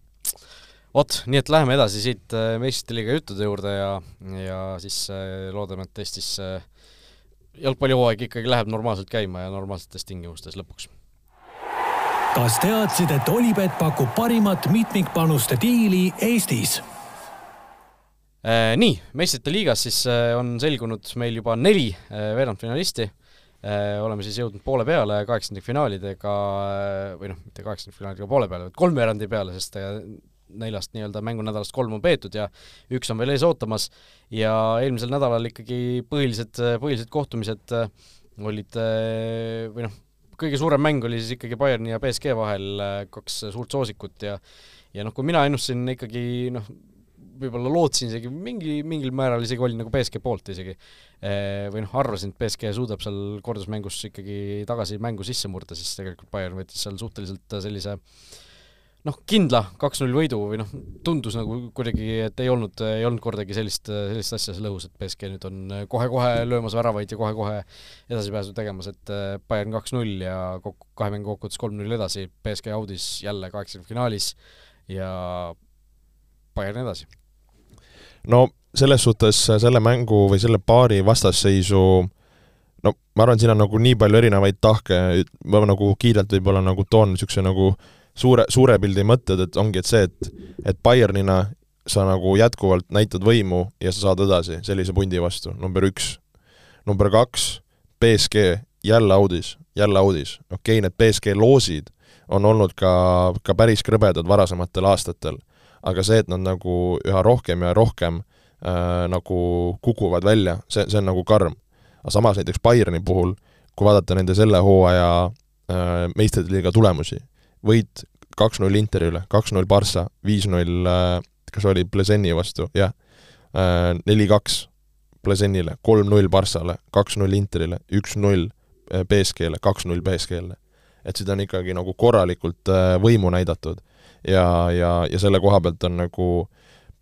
vot, nii et läheme edasi siit äh, meistrite liiga juttude juurde ja, ja siis äh, loodame, et Eestis jalgpallihooaeg ikkagi läheb normaalselt käima ja normaalsetes tingimustes lõpuks kas teadsid, et Olipet pakub parimat mitmikpanuste diili Eestis? Äh, nii, meistrite liigas siis äh, on selgunud meil juba neli äh, veerandfinalisti, oleme siis jõudnud poole peale kaheksandikfinaalidega, või noh, mitte kaheksandikfinaalidega poole peale, vaid kolmveerandi peale, sest neljast nii-öelda mängunädalast kolm on peetud ja üks on veel ees ootamas. Ja eelmisel nädalal ikkagi põhilised, põhilised kohtumised olid või noh, kõige suurem mäng oli siis ikkagi Bayerni ja BSG vahel, äh, kaks suurt soosikut ja ja noh, kui mina ennustasin ikkagi noh, võib-olla lootsin isegi mingi, mingil määral isegi olin nagu BSG poolt isegi. Äh, või noh, arvasin, et BSG suudab seal kordusmängus ikkagi tagasi mängu sisse murda, siis tegelikult Bayern võttis seal suhteliselt sellise äh, noh, kindla kaks-null võidu või noh, tundus nagu kuidagi, et ei olnud, ei olnud kordagi sellist, sellist asja seal õhus, et BSG nüüd on kohe-kohe löömas väravaid ja kohe-kohe edasipääsu tegemas, et äh, Bayern kaks-null ja kokku, kahe mängu kokkuvõttes kolm-null edasi, BSG audis jälle kaheksakümnefinalis ja Bayern edasi. No selles suhtes selle mängu või selle paari vastasseisu no ma arvan, siin on nagu nii palju erinevaid tahke, ma nagu kiirelt võib-olla nagu toon niisuguse nagu suure, suure pildi mõtted, et ongi, et see, et et Bayernina sa nagu jätkuvalt näitad võimu ja sa saad edasi sellise pundi vastu, number üks. number kaks, BSG jälle audis, jälle audis, okei okay,, need BSG loosid on olnud ka, ka päris krõbedad varasematel aastatel, aga see, et nad nagu üha rohkem ja rohkem äh, nagu kukuvad välja, see, see on nagu karm. aga samas näiteks Bayerni puhul, kui vaadata nende selle hooaja äh, meistrite liiga tulemusi, võit kaks-null Interi üle, kaks-null Barca, viis-null äh, kas oli Plezeni vastu, jah, äh, neli-kaks Plezenile, kolm-null Barcale, kaks-null Interile, üks-null äh, BSG-le, kaks-null BSG-le. et seda on ikkagi nagu korralikult võimu näidatud ja, ja, ja selle koha pealt on nagu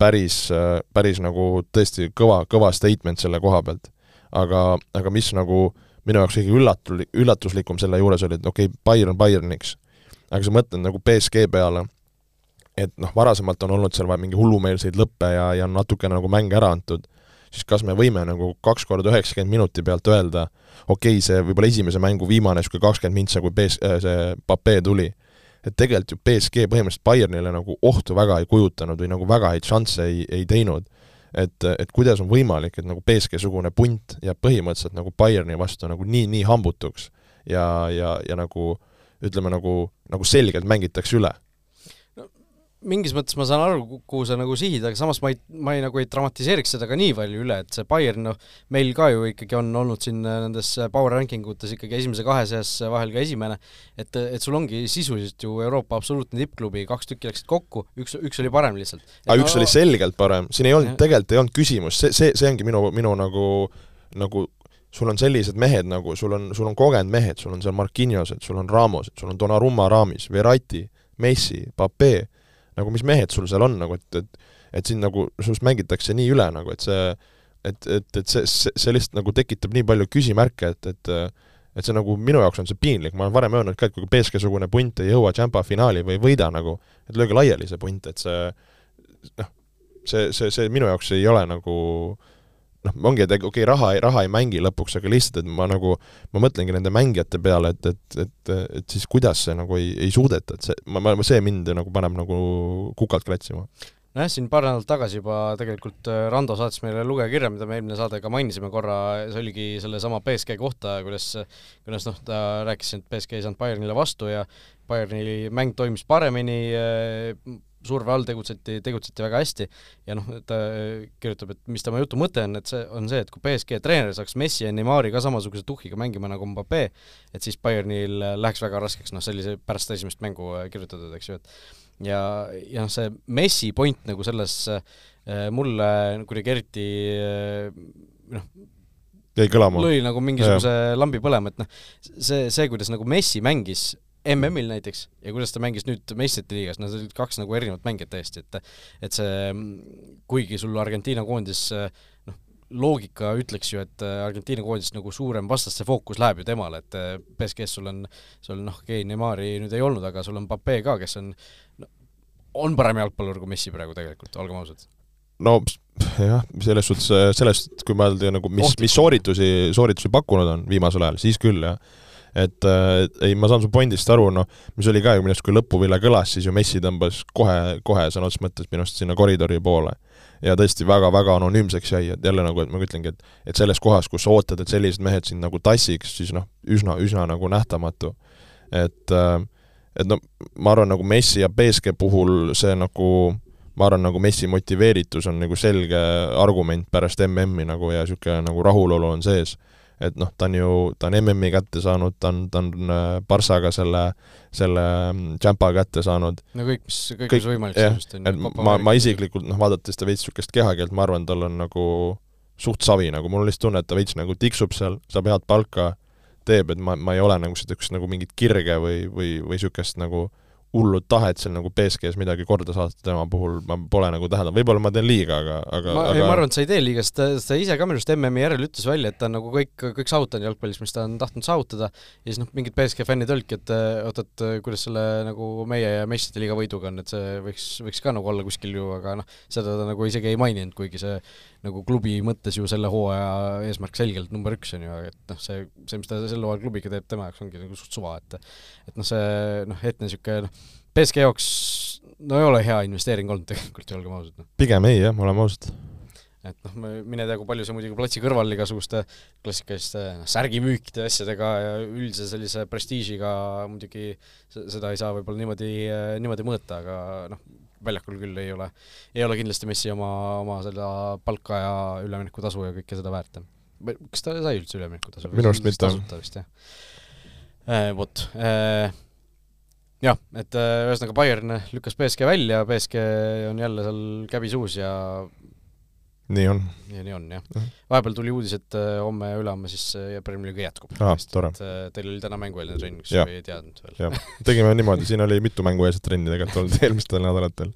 päris, päris nagu tõesti kõva, kõva statement selle koha pealt. aga, aga mis nagu minu jaoks kõige üllatul-, üllatuslikum selle juures oli, et okei okay,, Bayern Bayerniks, aga sa mõtled nagu BSG peale, et noh, varasemalt on olnud seal vaja mingi hullumeelseid lõppe ja, ja natukene nagu mänge ära antud, siis kas me võime nagu kaks korda üheksakümmend minuti pealt öelda, okei okay,, see võib-olla esimese mängu viimane niisugune kakskümmend mintsa, kui BS-, see Pape tuli, et tegelikult ju BSG põhimõtteliselt Bayernile nagu ohtu väga ei kujutanud või nagu väga häid šansse ei, ei teinud. et, et kuidas on võimalik, et nagu BSG-sugune punt jääb põhimõtteliselt nagu Bayerni vastu nagu nii-nii hambutuks ja, ja, ja nagu ütleme nagu, nagu selgelt mängitakse üle. Mingis mõttes ma saan aru, kuhu sa nagu sihid, aga samas ma ei, ma ei nagu ei dramatiseeriks seda ka nii palju üle, et see Bayern, noh, meil ka ju ikkagi on olnud siin nendes power ranking utes ikkagi esimese kahe seas vahel ka esimene, et, et sul ongi sisuliselt ju Euroopa absoluutne tippklubi, kaks tükki läksid kokku, üks, üks oli parem lihtsalt. aga no, üks oli selgelt parem, siin ei olnud, tegelikult ei olnud küsimus, see, see, see ongi minu, minu nagu nagu sul on sellised mehed nagu, sul on, sul on kogenud mehed, sul on seal Marquinhosed, sul on Ramosed, sul on Donnarumma raamis, Verratti, Messi, Pape, nagu mis mehed sul seal on nagu, et, et et siin nagu, sinust mängitakse nii üle nagu, et see et, et, et see, see, see lihtsalt nagu tekitab nii palju küsimärke, et, et et see nagu, minu jaoks on see piinlik, ma olen varem öelnud ka, et kui BSG-sugune punt ei jõua Champa finaali või ei võida nagu, et lööge laiali see punt, et see noh, see, see, see minu jaoks ei ole nagu äh, noh, ongi, et okei okay,, raha, raha ei mängi lõpuks, aga lihtsalt, et ma nagu, ma mõtlengi nende mängijate peale, et, et, et, et siis kuidas see nagu ei, ei suudeta, et see, ma, ma, see mind nagu paneb nagu kukalt kratsima nojah, siin paar nädalat tagasi juba tegelikult äh, Rando saatis meile lugejakirja, mida me eelmine saade ka mainisime korra, see oligi sellesama BSG kohta, kuidas, kuidas noh, ta rääkis, et BSG ei saanud Bayernile vastu ja Bayerni mäng toimis paremini, äh, surve all tegutseti, tegutseti väga hästi ja noh, ta kirjutab, et mis tema jutu mõte on, et see on see, et kui BSG treener saaks Messi ja Neimari ka samasuguse tuhhiga mängima nagu Mbappé, et siis Bayernil läheks väga raskeks noh, sellise pärast esimest mängu kirjutatud, eks ju, et ja, ja noh, see Messi point nagu selles äh, mulle kuidagi eriti äh, noh, jäi kõlama. lõi nagu mingisuguse ja. lambi põlema, et noh, see, see, kuidas nagu Messi mängis MM-il näiteks ja kuidas ta mängis nüüd meistrite liigas, need olid kaks nagu erinevat mängijat täiesti, et et see, kuigi sul Argentiina koondis noh, loogika ütleks ju, et Argentiina koondis nagu suurem vastaste fookus läheb ju temale, et BSG-s sul on, sul noh, okei okay,, Neimari nüüd ei olnud, aga sul on Pape ka, kes on no, on parem jalgpallur kui Messi praegu tegelikult, olgem ausad. No jah, selles suhtes, sellest, kui mõelda nagu mis, mis sooritusi, sooritusi pakkunud on viimasel ajal, siis küll, jah et äh, ei, ma saan su pointist aru, noh, mis oli ka ju minu arust, kui lõpuvile kõlas, siis ju Messi tõmbas kohe, kohe sõna otseses mõttes minu arust sinna koridori poole. ja tõesti väga-väga anonüümseks jäi, et jälle nagu, et ma ütlengi, et et selles kohas, kus sa ootad, et sellised mehed sind nagu tassiks, siis noh, üsna, üsna nagu nähtamatu. et äh, et no ma arvan, nagu Messi ja BSG puhul see nagu ma arvan, nagu Messi motiveeritus on nagu selge argument pärast MM-i nagu ja niisugune nagu rahulolu on sees et noh, ta on ju, ta on MM-i kätte saanud, ta on, ta on äh, Barssaga selle, selle Champa mm, kätte saanud. no kõik, mis, kõik, mis võimalik sellest on ju. ma, ma isiklikult noh, vaadates ta veits niisugust kehakeelt, ma arvan, tal on nagu suht savi, nagu mul on lihtsalt tunne, et ta veits nagu tiksub seal, saab head palka, teeb, et ma, ma ei ole nagu niisugust nagu mingit kirge või, või, või niisugust nagu hullut tahet seal nagu BSG-s midagi korda saata tema puhul ma pole nagu täheldanud, võib-olla ma teen liiga, aga, aga ma, aga... ma arvan, et sa ei tee liiga, sest ta, ta ise ka minu arust MM-i järel ütles välja, et ta on nagu kõik, kõik saavutanud jalgpallis, mis ta on tahtnud saavutada, ja siis noh, mingid BSG fännid olidki, et oot, et kuidas selle nagu meie ja meistrite liiga võiduga on, et see võiks, võiks ka nagu olla kuskil ju, aga noh, seda ta nagu isegi ei maininud, kuigi see nagu klubi mõttes ju selle hooaja eesmärk selgelt number üks on ju, et noh, see, see, mis ta sel hooajal klubiga teeb, tema jaoks ongi nagu suht suva, et et noh, see noh, hetne niisugune noh, BSG jaoks no ei ole hea investeering olnud tegelikult, olgem ausad. Noh. pigem ei jah, oleme ausad. et noh, mine tea, kui palju see muidugi platsi kõrval igasuguste klassikaliste noh, särgimüükide asjadega ja üldise sellise prestiižiga muidugi seda ei saa võib-olla niimoodi, niimoodi mõõta, aga noh, väljakul küll ei ole, ei ole kindlasti Messi oma, oma seda palka ja üleminekutasu ja kõike seda väärt. kas ta sai üldse üleminekutasu? minu arust mitte. tasuta vist, jah. Äh, vot äh, jah, et äh, ühesõnaga Bayern lükkas BSG välja, BSG on jälle seal käbi suus ja nii on. ja nii on, jah. vahepeal tuli uudis, et äh, homme ja ülehomme siis äh, Premier League jätkub. et teil oli täna mängueelne trenn, kus ei teadnud veel. tegime niimoodi, siin oli mitu mängueelset trenni tegelikult olnud eelmistel nädalatel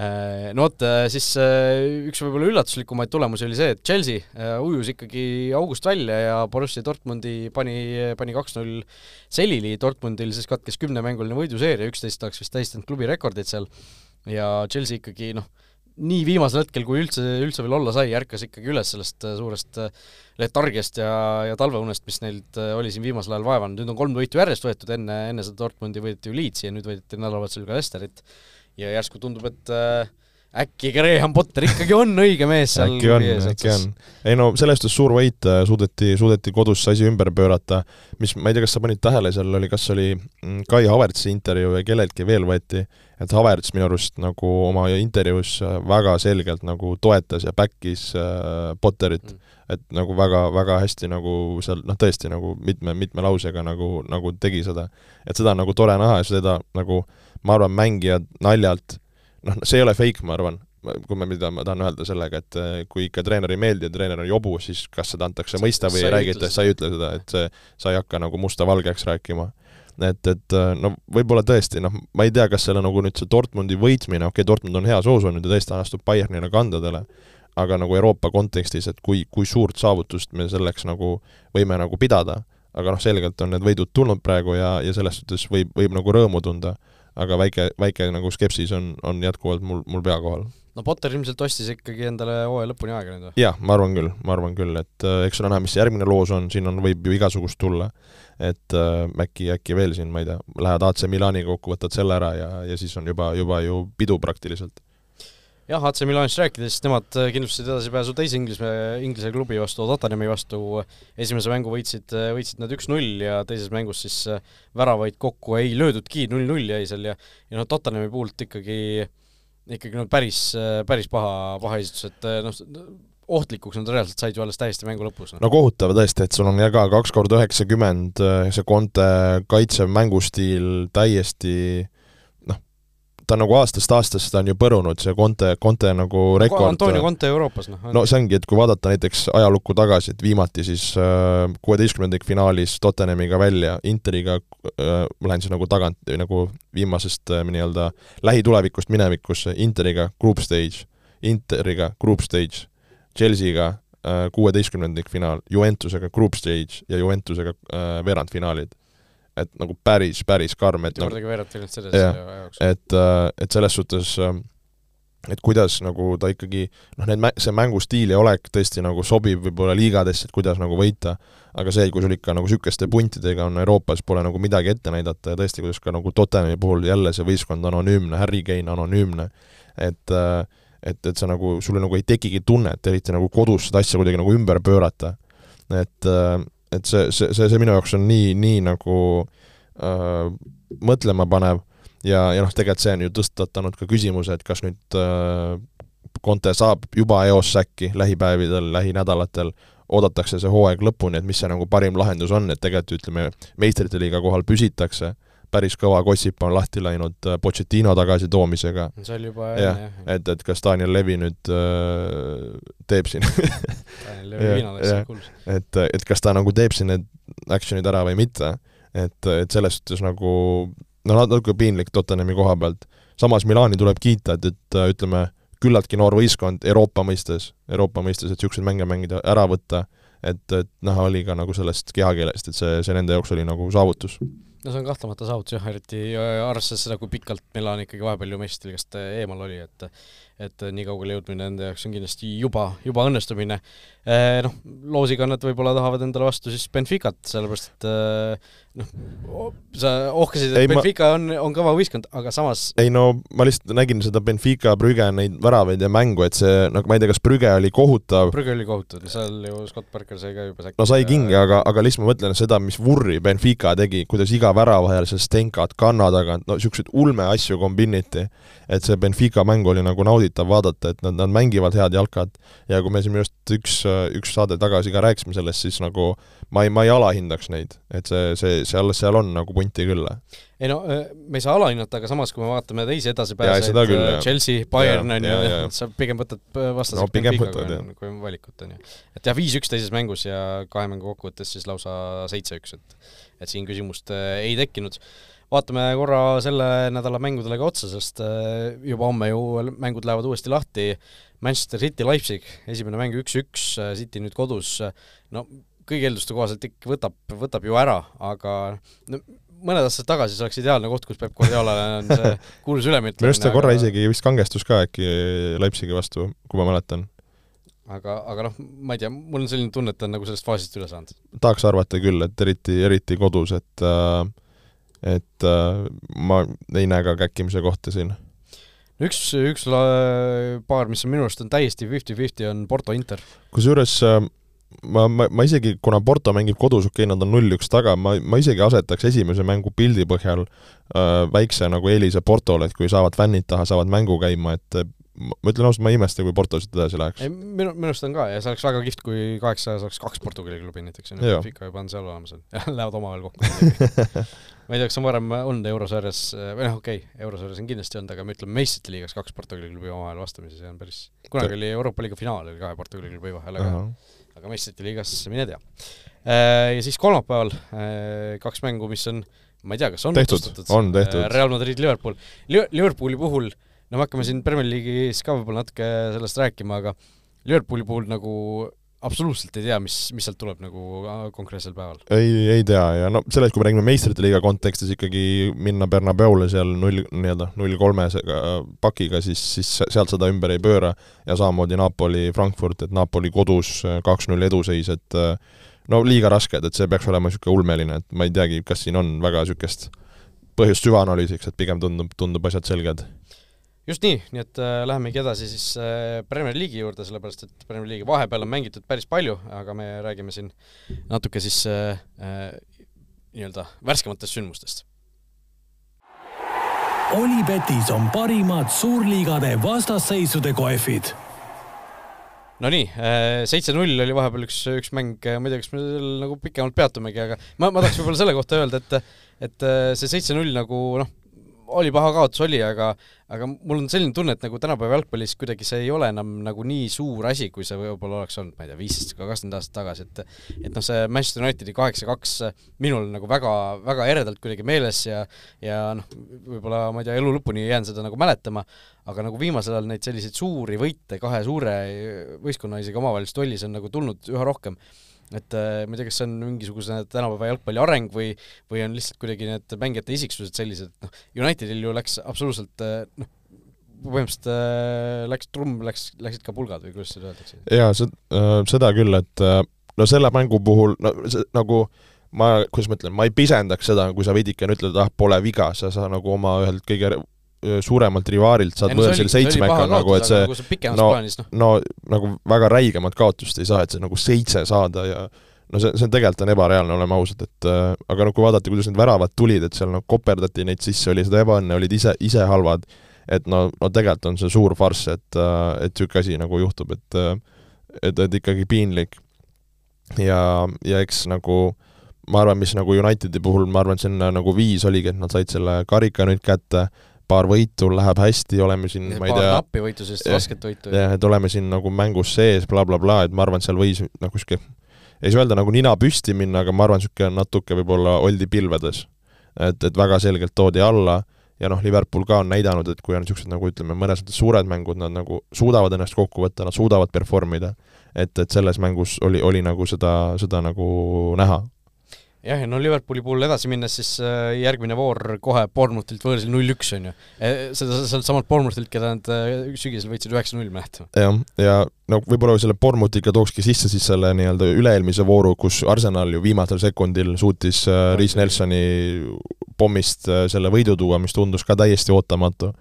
Äh, no vot, äh, siis äh, üks võib-olla üllatuslikumaid tulemusi oli see, et Chelsea ujus ikkagi august välja ja Borussia Dortmundi pani, pani kaks-null selili, Dortmundil siis katkes kümnemänguline võiduseeria, üksteist oleks vist tähistanud klubi rekordit seal, ja Chelsea ikkagi noh, nii viimasel hetkel, kui üldse, üldse veel olla sai, ärkas ikkagi üles sellest suurest letargiast ja, ja talveunest, mis neilt oli siin viimasel ajal vaevanud, nüüd on kolm võitu järjest võetud, enne, enne seda Dortmundi võideti ju Leedsi ja nüüd võideti nädalavahetusel ka Lesterit. Ja järsku tundub, et äh, äkki Graham Potter ikkagi on õige mees seal äkki on, äkki on. ei no selles suhtes suur võit, äh, suudeti, suudeti kodus see asi ümber pöörata, mis, ma ei tea, kas sa panid tähele, seal oli, kas oli mm, Kai Havertzi intervjuu ja kelleltki veel võeti, et Havertz minu arust nagu oma intervjuus äh, väga selgelt nagu toetas ja back'is äh, Potterit mm., et nagu väga, väga hästi nagu seal noh, tõesti nagu mitme, mitme lausega nagu, nagu tegi seda. et seda on nagu tore näha ja seda nagu ma arvan, mängijad naljalt, noh, see ei ole fake, ma arvan, kui ma, mida ma tahan öelda sellega, et äh, kui ikka treener ei meeldi ja treener on jobu, siis kas seda antakse mõista või ei räägita, sa ei ütle seda, et see, sa ei hakka nagu musta valgeks rääkima. et, et äh, no võib-olla tõesti, noh, ma ei tea, kas selle nagu nüüd see Dortmundi võitmine, okei okay,, Dortmund on heas hoos olnud ja tõesti astub Bayernile kandadele, aga nagu Euroopa kontekstis, et kui, kui suurt saavutust me selleks nagu võime nagu pidada, aga noh, selgelt on need võidud tulnud praegu ja, ja selles suhtes võib, võib nagu rõõmu tunda aga väike, väike nagu skepsis on, on jätkuvalt mul, mul pea kohal. no Potter ilmselt ostis ikkagi endale hooaja lõpuni aega nüüd või? jah, ma arvan küll, ma arvan küll, et äh, eks ole näha, mis järgmine loos on, siin on, võib ju igasugust tulla. et äh, äkki, äkki veel siin, ma ei tea, lähed AC Milaniga kokku, võtad selle ära ja, ja siis on juba, juba ju pidu praktiliselt jah, AC Milanist rääkides, nemad äh, kindlustasid edasipääsu teise Inglise, Inglise klubi vastu, Tottenhami vastu, esimese mängu võitsid, äh, võitsid nad üks-null ja teises mängus siis äh, väravaid kokku ei löödudki, null-null jäi seal ja ja noh, Tottenhami puhult ikkagi ikkagi no päris, päris paha, paha esitus, et noh, ohtlikuks nad reaalselt said ju alles täiesti mängu lõpus. no kohutav tõesti, et sul on ka kaks korda üheksakümmend, see Conte kaitsev mängustiil täiesti ta nagu aastast aastasse, ta on ju põrunud, see Conte, Conte nagu rekord Antonio Conte Euroopas, noh. no see ongi, et kui vaadata näiteks ajalukku tagasi, et viimati siis äh, kuueteistkümnendik äh, finaalis Tottenhamiga välja, Interiga äh, ma lähen siis nagu tagant, nagu viimasest äh, nii-öelda lähitulevikust minevikusse, Interiga group stage, Interiga group stage, Chelsea'ga äh, kuueteistkümnendik finaal, Juventusega group stage ja Juventusega äh, veerandfinaalid et nagu päris, päris karm, et kordagi nagu, veerandfinaalis selles jaoks. et, äh, et selles suhtes äh, et kuidas nagu ta ikkagi noh, need mä-, see mängustiil ja olek tõesti nagu sobib võib-olla liigadesse, et kuidas nagu võita, aga see, kui sul ikka nagu niisuguste puntidega on Euroopas, pole nagu midagi ette näidata ja tõesti, kuidas ka nagu Tottenhami puhul jälle see võistkond anonüümne, Harry Kane anonüümne, et äh, et, et sa nagu, sul nagu ei tekigi tunnet, eriti nagu kodus seda asja kuidagi nagu ümber pöörata. et et see, see, see, see minu jaoks on nii, nii nagu äh, mõtlema panev. Ja, ja noh, tegelikult see on ju tõstatanud ka küsimuse, et kas nüüd äh, Conte saab juba EOS-sse äkki lähipäevadel, lähinädalatel, oodatakse see hooaeg lõpuni, et mis see nagu parim lahendus on, et tegelikult ütleme, meistrite liiga kohal püsitakse päris kõva gossip on lahti läinud äh, Pochettino tagasitoomisega. see oli juba enne, jah. et, et kas Daniel Levi nüüd äh, teeb siin Daniel Levi viina läks seal kuulus. et, et kas ta nagu teeb siin need action'id ära või mitte, et, et selles suhtes nagu noh, natuke piinlik Tottenhami koha pealt. samas Milani tuleb kiita, et, et ütleme, küllaltki noor võistkond Euroopa mõistes, Euroopa mõistes, et niisuguseid mänge mängida, ära võtta, et, et näha oli ka nagu sellest kehakeelest, et see, see nende jaoks oli nagu saavutus no see on kahtlemata saavutus jah, eriti arvestades seda, kui pikalt Milan ikkagi vahepeal ju meistriligast äh, eemal oli, et et nii kaugele jõudmine nende jaoks on kindlasti juba, juba õnnestumine. Eh, noh, loosiga nad võib-olla tahavad endale vastu siis Benficat, sellepärast et eh, noh, sa ohkasid, et ei, Benfica ma... on, on kõva võistkond, aga samas ei no ma lihtsalt nägin seda Benfica Brügge neid väravaid ja mängu, et see, nagu ma ei tea, kas Brügge oli kohutav Brügge oli kohutav, seal ju Scott Parker sai ka juba säkki. no sai kingi, aga, aga lihtsalt ma mõtlen seda, mis vurri Benfica tegi, kuidas iga värava ajal seal Stenkad kanna tagant, no niisuguseid ulme asju kombiniti, et see Benfica mäng oli nagu nauditav vaadata, et nad, nad mängivad head jalkat ja kui me siin just üks, üks saade tagasi ka rääkisime sellest, siis nagu ma ei, ma ei alahindaks neid, et see, see, seal, seal on nagu punti küll. ei no me ei saa alahinnata, aga samas, kui me vaatame teisi edasipääsejaid, Chelsea, Bayern on ju, sa pigem võtad vastaseks no, Benfica, kui, kui valikut, on ju. et jah, viis-üks teises mängus ja kahe mängu kokkuvõttes siis lausa seitse-üks, et et siin küsimust äh, ei tekkinud vaatame korra selle nädala mängudele ka otsa, sest äh, juba homme ju mängud lähevad uuesti lahti. Manchester City, Leipzig, esimene mäng üks-üks, äh, City nüüd kodus, no kõigi eelduste kohaselt ikka võtab, võtab ju ära, aga no, mõned aastad tagasi see oleks ideaalne koht, kus Peep Guardiolale on see kuulus ülemitlemine. minu arust ta korra aga... isegi vist kangestus ka äkki Leipzigi vastu, kui ma mäletan. aga, aga noh, ma ei tea, mul on selline tunne, et ta on nagu sellest faasist üle saanud. tahaks arvata küll, et eriti, eriti kodus, et äh, et äh, ma ei näe ka käkkimise kohta siin. üks, üks paar, mis on minu arust on täiesti fifty-fifty, on Porto Inter. kusjuures äh, ma, ma, ma isegi, kuna Porto mängib kodus, okei okay,, nad on null-üks taga, ma, ma isegi asetaks esimese mängu pildi põhjal äh, väikse nagu eelise Portole, et kui saavad fännid taha, saavad mängu käima, et ma ütlen ausalt, ma ei imesta, kui Porto siit edasi läheks. ei, minu, minu arust on ka ja see oleks väga kihvt, kui kaheksa saaks kaks Portugali klubi näiteks, on ju, Benfica juba on seal olemas, lähevad omavahel kokku ma ei tea, kas on varem olnud eurosarjas, või noh, okei okay,, eurosarjas on kindlasti olnud, aga me ütleme meistrite liigas kaks Portugali klubi omavahel vastamisi, see on päris, kunagi oli Euroopa liiga finaal oli kahe Portugali klubi vahel, aga uh -huh. aga meistrite liigas mine tea. Äh, ja siis kolmapäeval äh, kaks mängu, mis on, ma ei tea, kas on tehtud, on tehtud. Real Madrid, Liverpool. Liverpooli puhul no me hakkame siin Premier League'is ka võib-olla natuke sellest rääkima, aga Liverpooli puhul nagu absoluutselt ei tea, mis, mis sealt tuleb nagu äh, konkreetsel päeval? ei, ei tea ja no sellest, kui me räägime meistrite liiga kontekstis ikkagi minna Bernabeule seal null, nii-öelda null kolmesega pakiga, siis, siis sealt seda ümber ei pööra ja samamoodi Napoli, Frankfurt, et Napoli kodus kaks-null eduseis, et no liiga rasked, et see peaks olema niisugune ulmeline, et ma ei teagi, kas siin on väga niisugust põhjust süvaanalüüsiks, et pigem tundub, tundub asjad selged just nii, nii et äh, lähemegi edasi siis äh, Premier League'i juurde, sellepärast et Premier League'i vahepeal on mängitud päris palju, aga me räägime siin natuke siis äh, äh, nii-öelda värskematest sündmustest. Olipetis on parimad suurliigade vastasseisude kohvid Nonii, seitse-null oli vahepeal üks, üks mäng, ma ei tea, kas me seal nagu pikemalt peatumegi, aga ma, ma tahaks võib-olla selle kohta öelda, et et see seitse-null nagu noh, oli paha kaotus, oli, aga aga mul on selline tunne, et nagu tänapäeva jalgpallis kuidagi see ei ole enam nagu nii suur asi, kui see võib-olla oleks olnud, ma ei tea, viisteist või kakskümmend aastat tagasi, et et noh, see Manchester Unitedi kaheksa-kaks minul nagu väga, väga eredalt kuidagi meeles ja ja noh, võib-olla ma ei tea, elu lõpuni jään seda nagu mäletama, aga nagu viimasel ajal neid selliseid suuri võite kahe suure võistkonna isegi omavahelist tollis on nagu tulnud üha rohkem et äh, ma ei tea, kas see on mingisuguse tänapäeva jalgpalli areng või või on lihtsalt kuidagi need mängijate isiksused sellised, et noh, Unitedil ju läks absoluutselt äh, noh, põhimõtteliselt äh, läks trumm, läks, läksid ka pulgad või kuidas seda öeldakse? jaa, seda küll, et no selle mängu puhul, no see nagu ma, kuidas ma ütlen, ma ei pisendaks seda, kui sa veidikene ütled, ah, pole viga, sa, sa nagu oma ühelt kõige suuremalt rivaalilt saad võõrsil seitsmeka nagu, et see nagu no, no. no nagu väga räigemat kaotust ei saa, et see nagu seitse saada ja no see, see on tegelikult on ebareaalne, oleme ausad, et äh, aga noh, kui vaadata, kuidas need väravad tulid, et seal noh, koperdati neid sisse, oli seda ebaõnne, olid ise, ise halvad, et no, no tegelikult on see suur farss, et äh,, et niisugune asi nagu juhtub, et äh, et, et ikkagi piinlik. ja, ja eks nagu ma arvan, mis nagu Unitedi puhul, ma arvan, sinna nagu viis oligi, et nad said selle karika nüüd kätte, paar võitu, läheb hästi, oleme siin, ma ei tea paar nappi võitu, sellist rasket võitu. jah, et oleme siin nagu mängus sees bla,, blablabla, et ma arvan, et seal võis nagu niisugune, ei saa öelda nagu nina püsti minna, aga ma arvan, niisugune natuke võib-olla oldi pilvedes. et, et väga selgelt toodi alla ja noh, Liverpool ka on näidanud, et kui on niisugused nagu ütleme, mõnes mõttes suured mängud, nad nagu suudavad ennast kokku võtta, nad suudavad perform ida. et, et selles mängus oli, oli nagu seda, seda nagu näha jah, ja no Liverpooli puhul edasi minnes, siis äh, järgmine voor kohe Bournemouthilt võõrsil null-üks, on ju. E, seda, sealt samalt Bournemouthilt, keda nad äh, sügisel võitsid üheksa-null, mäletame. jah, ja no võib-olla selle Bournemouthiga tookski sisse siis selle nii-öelda üle-eelmise vooru, kus Arsenal ju viimasel sekundil suutis äh, Reis Nelsoni pommist selle võidu tuua, mis tundus ka täiesti ootamatu.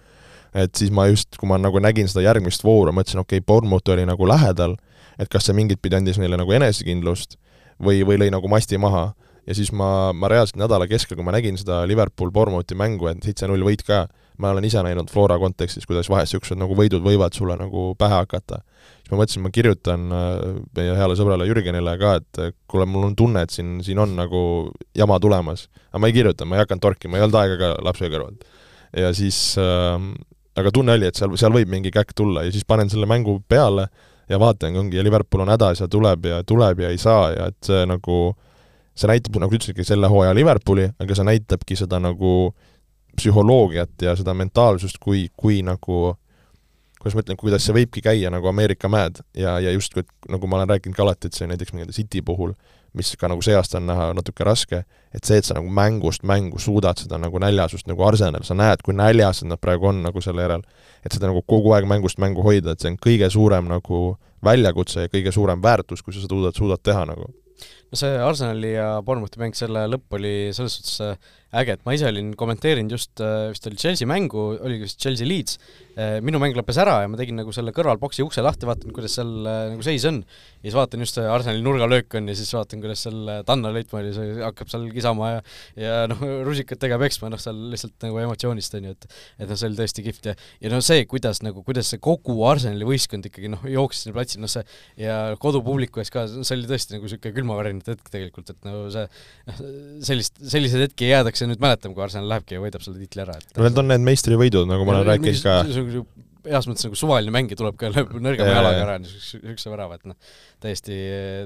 et siis ma just, kui ma nagu nägin seda järgmist vooru, mõtlesin, okei okay,, Bournemouth oli nagu lähedal, et kas see mingit pidi andis neile nagu enesekindlust või, või lõi nagu masti maha ja siis ma, ma reaalselt nädala keskel, kui ma nägin seda Liverpool-Bournemouthi mängu, et seitse-null võit ka, ma olen ise näinud Flora kontekstis, kuidas vahest niisugused nagu võidud võivad sulle nagu pähe hakata. siis ma mõtlesin, ma kirjutan äh, meie heale sõbrale Jürgenile ka, et kuule, mul on tunne, et siin, siin on nagu jama tulemas. aga ma ei kirjuta, ma ei hakanud torkima, ei olnud aega ka lapse kõrvalt. ja siis äh, aga tunne oli, et seal, seal võib mingi käkk tulla ja siis panen selle mängu peale ja vaatangi, ongi, ja Liverpool on hädas ja tuleb ja tuleb ja ei saa ja et see nagu äh, see näitab, nagu sa ütlesidki, selle hooaja Liverpooli, aga see näitabki seda nagu psühholoogiat ja seda mentaalsust, kui, kui nagu kuidas ma ütlen, kuidas see võibki käia nagu Ameerika mäed ja, ja justkui, et nagu ma olen rääkinud ka alati, et see näiteks mingite City puhul, mis ka nagu see aasta on näha natuke raske, et see, et sa nagu mängust mängu suudad seda nagu näljasust nagu Arsenal, sa näed, kui näljas nad praegu on nagu selle järel, et seda nagu kogu aeg mängust mängu hoida, et see on kõige suurem nagu väljakutse ja kõige suurem väärtus, kui sa seda suudad, suudad teha nagu no see Arsenali ja Bournemouthi mäng, selle lõpp oli selles suhtes äh, äge, et ma ise olin kommenteerinud just, äh, vist oli Chelsea mängu, oligi vist Chelsea Leeds, äh, minu mäng lõppes ära ja ma tegin nagu selle kõrval boksi ukse lahti, vaatan, kuidas seal nagu seis on. ja siis vaatan just, Arsenali nurgalöök on ja siis vaatan, kuidas seal Tanno Leitmann hakkab seal kisama ja ja noh, rusikatega peksma, noh seal lihtsalt nagu emotsioonist on ju, et et noh, see oli tõesti kihvt ja ja no see, kuidas nagu, kuidas see kogu Arsenali võistkond ikkagi noh, jooksis sinna platsil, noh see ja kodupubliku ees ka, see oli tõesti nagu niisugune külmavärinate hetk tegelikult, et no see noh, sellist, selliseid hetki jäädakse jäädakse nüüd mäletama, kui Arsenal lähebki ja võidab selle tiitli ära, et no need on need meistrivõidud, nagu ma olen rääkinud ka. heas mõttes nagu suvaline mäng ja tuleb ka, lööb nõrgema jalaga ära niisuguse värava, et noh, täiesti,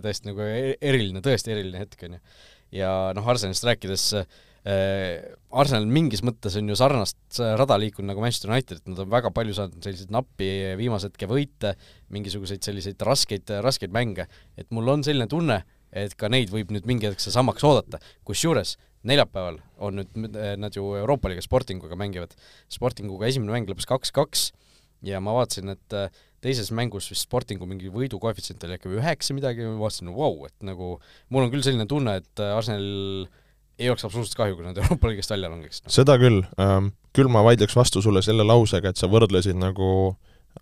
täiesti nagu e-, eriline, tõesti eriline hetk, on ju. ja noh, Arsenalist rääkides äh,, Arsenal mingis mõttes on ju sarnast rada liikunud nagu Manchester United, et nad on väga palju saanud selliseid nappi viimase hetke võite, mingisuguseid selliseid raskeid, raskeid mänge, et mul on selline tunne, et ka neid võib nüüd mingi hetk samaks oodata, kusjuures neljapäeval on nüüd, eh, nad ju Euroopa liiga Sportinguga mängivad, Sportinguga esimene mäng lõppes kaks-kaks ja ma vaatasin, et eh, teises mängus vist Sportingu mingi võidukoefitsient oli äkki üheksa midagi, ma vaatasin, vau, et nagu mul on küll selline tunne, et eh, Arsenal ei oleks absoluutselt kahju, kui nad Euroopa liigast välja langeks. No.. seda küll ähm,, küll ma vaidleks vastu sulle selle lausega, et sa võrdlesid nagu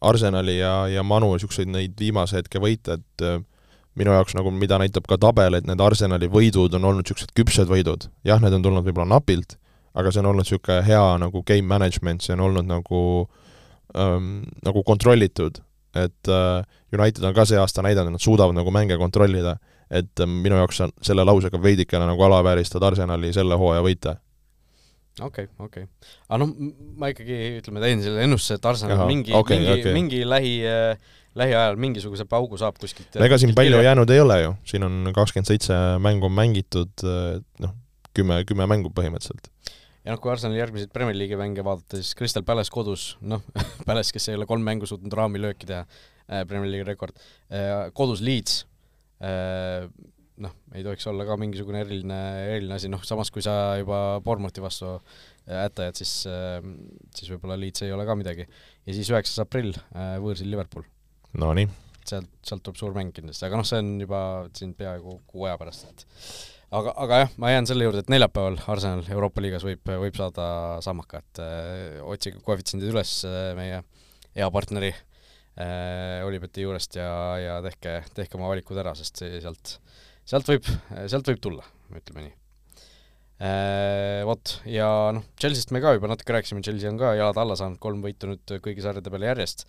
Arsenali ja, ja Manu niisuguseid neid viimase hetke võite, et minu jaoks nagu, mida näitab ka tabel, et need Arsenali võidud on olnud niisugused küpsed võidud. jah, need on tulnud võib-olla napilt, aga see on olnud niisugune hea nagu game management, see on olnud nagu ähm, nagu kontrollitud, et äh, United on ka see aasta näidanud, et nad suudavad nagu mänge kontrollida, et äh, minu jaoks on selle lausega veidikene nagu alavääristad Arsenali selle hooaja võite okei okay,, okei okay.. aga noh, ma ikkagi ütleme, teen selle ennustuse, et Arsenal mingi okay,, mingi okay., mingi lähi äh, lähiajal mingisuguse paugu saab kuskilt ega siin palju kirja. jäänud ei ole ju, siin on kakskümmend seitse mängu mängitud, noh, kümme, kümme mängu põhimõtteliselt. ja noh, kui Arsenali järgmiseid Premier League'i mänge vaadata, siis Crystal Palace kodus, noh Palace, kes ei ole kolm mängu suutnud raamilööki teha äh,, Premier League'i rekord äh,, kodus Leeds äh,, noh, ei tohiks olla ka mingisugune eriline, eriline asi, noh samas kui sa juba Bournemouthi vastu hätta jääd, siis, äh, siis võib-olla Leeds ei ole ka midagi. ja siis üheksas aprill äh, võõrsil Liverpool Nonii. sealt, sealt tuleb suur mäng kindlasti, aga noh, see on juba siin peaaegu kuu aja pärast, et aga, aga jah, ma jään selle juurde, et neljapäeval Arsenal Euroopa liigas võib, võib saada sammaka, et äh, otsige koefitsiendid üles äh, meie hea partneri äh, Olibeti juurest ja, ja tehke, tehke oma valikud ära, sest see sealt, sealt võib, sealt võib tulla, ütleme nii. Vot, ja noh, Chelsea'st me ka juba natuke rääkisime, Chelsea on ka jalad alla saanud, kolm võitu nüüd kõigi sarjade peale järjest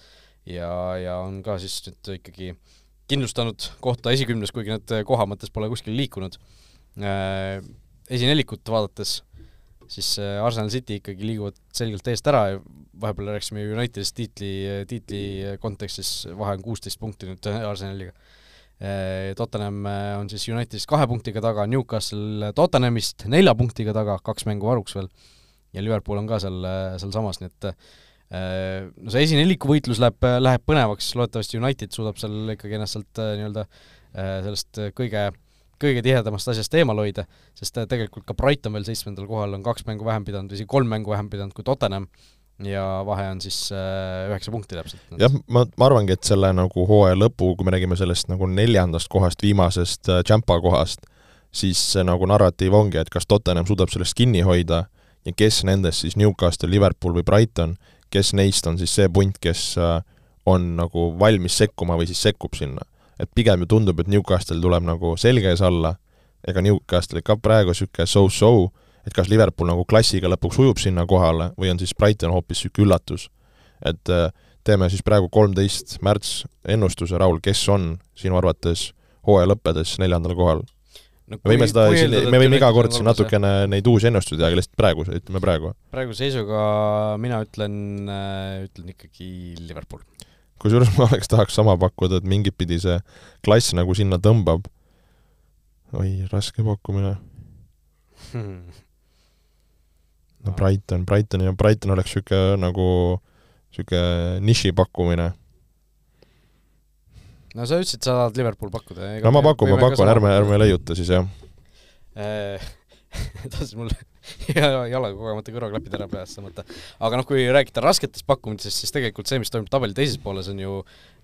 ja, ja on ka siis nüüd ikkagi kindlustanud kohta esikümnes, kuigi nad koha mõttes pole kuskil liikunud. Äh, esinelikut vaadates, siis äh, Arsenal City ikkagi liiguvad selgelt eest ära ja vahepeal rääkisime Unitedist tiitli, tiitli kontekstis, vahe on kuusteist punkti nüüd Arsenaliga. Tottenham on siis Unitedist kahe punktiga taga, Newcastle Tottenhamist nelja punktiga taga, kaks mängu varuks veel, ja Liverpool on ka seal, sealsamas, nii et no see esineliku võitlus läheb, läheb põnevaks, loodetavasti United suudab seal ikkagi ennast sealt äh, nii-öelda äh, sellest kõige, kõige tihedamast asjast eemal hoida, sest tegelikult ka Brighton veel seitsmendal kohal on kaks mängu vähem pidanud, isegi kolm mängu vähem pidanud kui Tottenham, ja vahe on siis üheksa äh, punkti täpselt. jah, ma, ma arvangi, et selle nagu hooaja lõpu, kui me räägime sellest nagu neljandast kohast, viimasest äh, Champa kohast, siis see nagu narratiiv ongi, et kas Tottenham suudab sellest kinni hoida ja kes nendest siis Newcastle, Liverpool või Brighton kes neist on siis see punt, kes äh, on nagu valmis sekkuma või siis sekkub sinna. et pigem ju tundub, et Newcastle tuleb nagu selge ees alla, ega Newcastle ka praegu niisugune so-so, et kas Liverpool nagu klassiga lõpuks ujub sinna kohale või on siis Brighton hoopis niisugune üllatus. et äh, teeme siis praegu kolmteist märts ennustuse, Raul, kes on sinu arvates hooaja lõppedes neljandal kohal? No, me võime seda, me võime iga kord siin natukene neid uusi ennustusi teha, aga lihtsalt praegu, ütleme praegu. praeguse seisuga mina ütlen, äh, ütlen ikkagi Liverpool. kusjuures ma oleks, tahaks sama pakkuda, et mingit pidi see klass nagu sinna tõmbab. oi, raske pakkumine hmm.. no Brighton, Brighton ja Brighton oleks niisugune nagu niisugune niši pakkumine no sa ütlesid, sa tahad Liverpool pakkuda. no ma pakun, ma pakun, ärme, ärme leiuta siis, jah äh, tahtsin mul jalaga kogemata kõrvaklapid ära peast tõmmata. aga noh, kui rääkida rasketest pakkumistest, siis tegelikult see, mis toimub tabeli teises pooles, on ju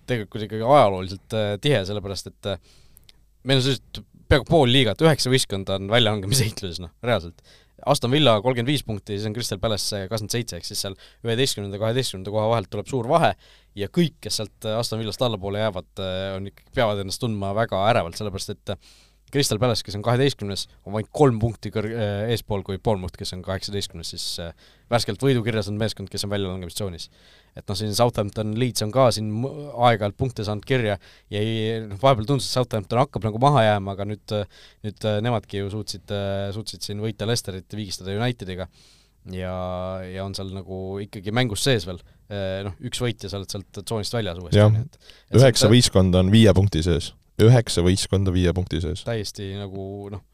tegelikult ikkagi ajalooliselt äh, tihe, sellepärast et äh, meil on sellised peaaegu pool liigat, üheksa võistkonda on väljalangemise heitluses, noh, reaalselt. Aston Villa kolmkümmend viis punkti, siis on Crystal Palace kakskümmend seitse, ehk siis seal üheteistkümnenda, kaheteistkümnenda koha vahelt tuleb suur vahe ja kõik, kes sealt Aston Villast allapoole jäävad, on ikkagi, peavad ennast tundma väga ärevalt, sellepärast et Crystal Palace, kes on kaheteistkümnes, on vaid kolm punkti kõr-, eespool kui Bournemouth, kes on kaheksateistkümnes, siis värskelt võidu kirjas on meeskond, kes on väljalangemistsoonis. et noh, siin Southampton, Leeds on ka siin aeg-ajalt punkte saanud kirja ja ei, noh, vahepeal tundus, et Southampton hakkab nagu maha jääma, aga nüüd, nüüd nemadki ju suutsid, suutsid siin võita Lesterit, vigistada Unitediga ja, ja on seal nagu ikkagi mängus sees veel, noh, üks võit ja sa oled sealt tsoonist väljas uuesti. üheksa võistkonda on viie punkti sees, üheksa võistkonda viie punkti sees. täiesti nagu noh,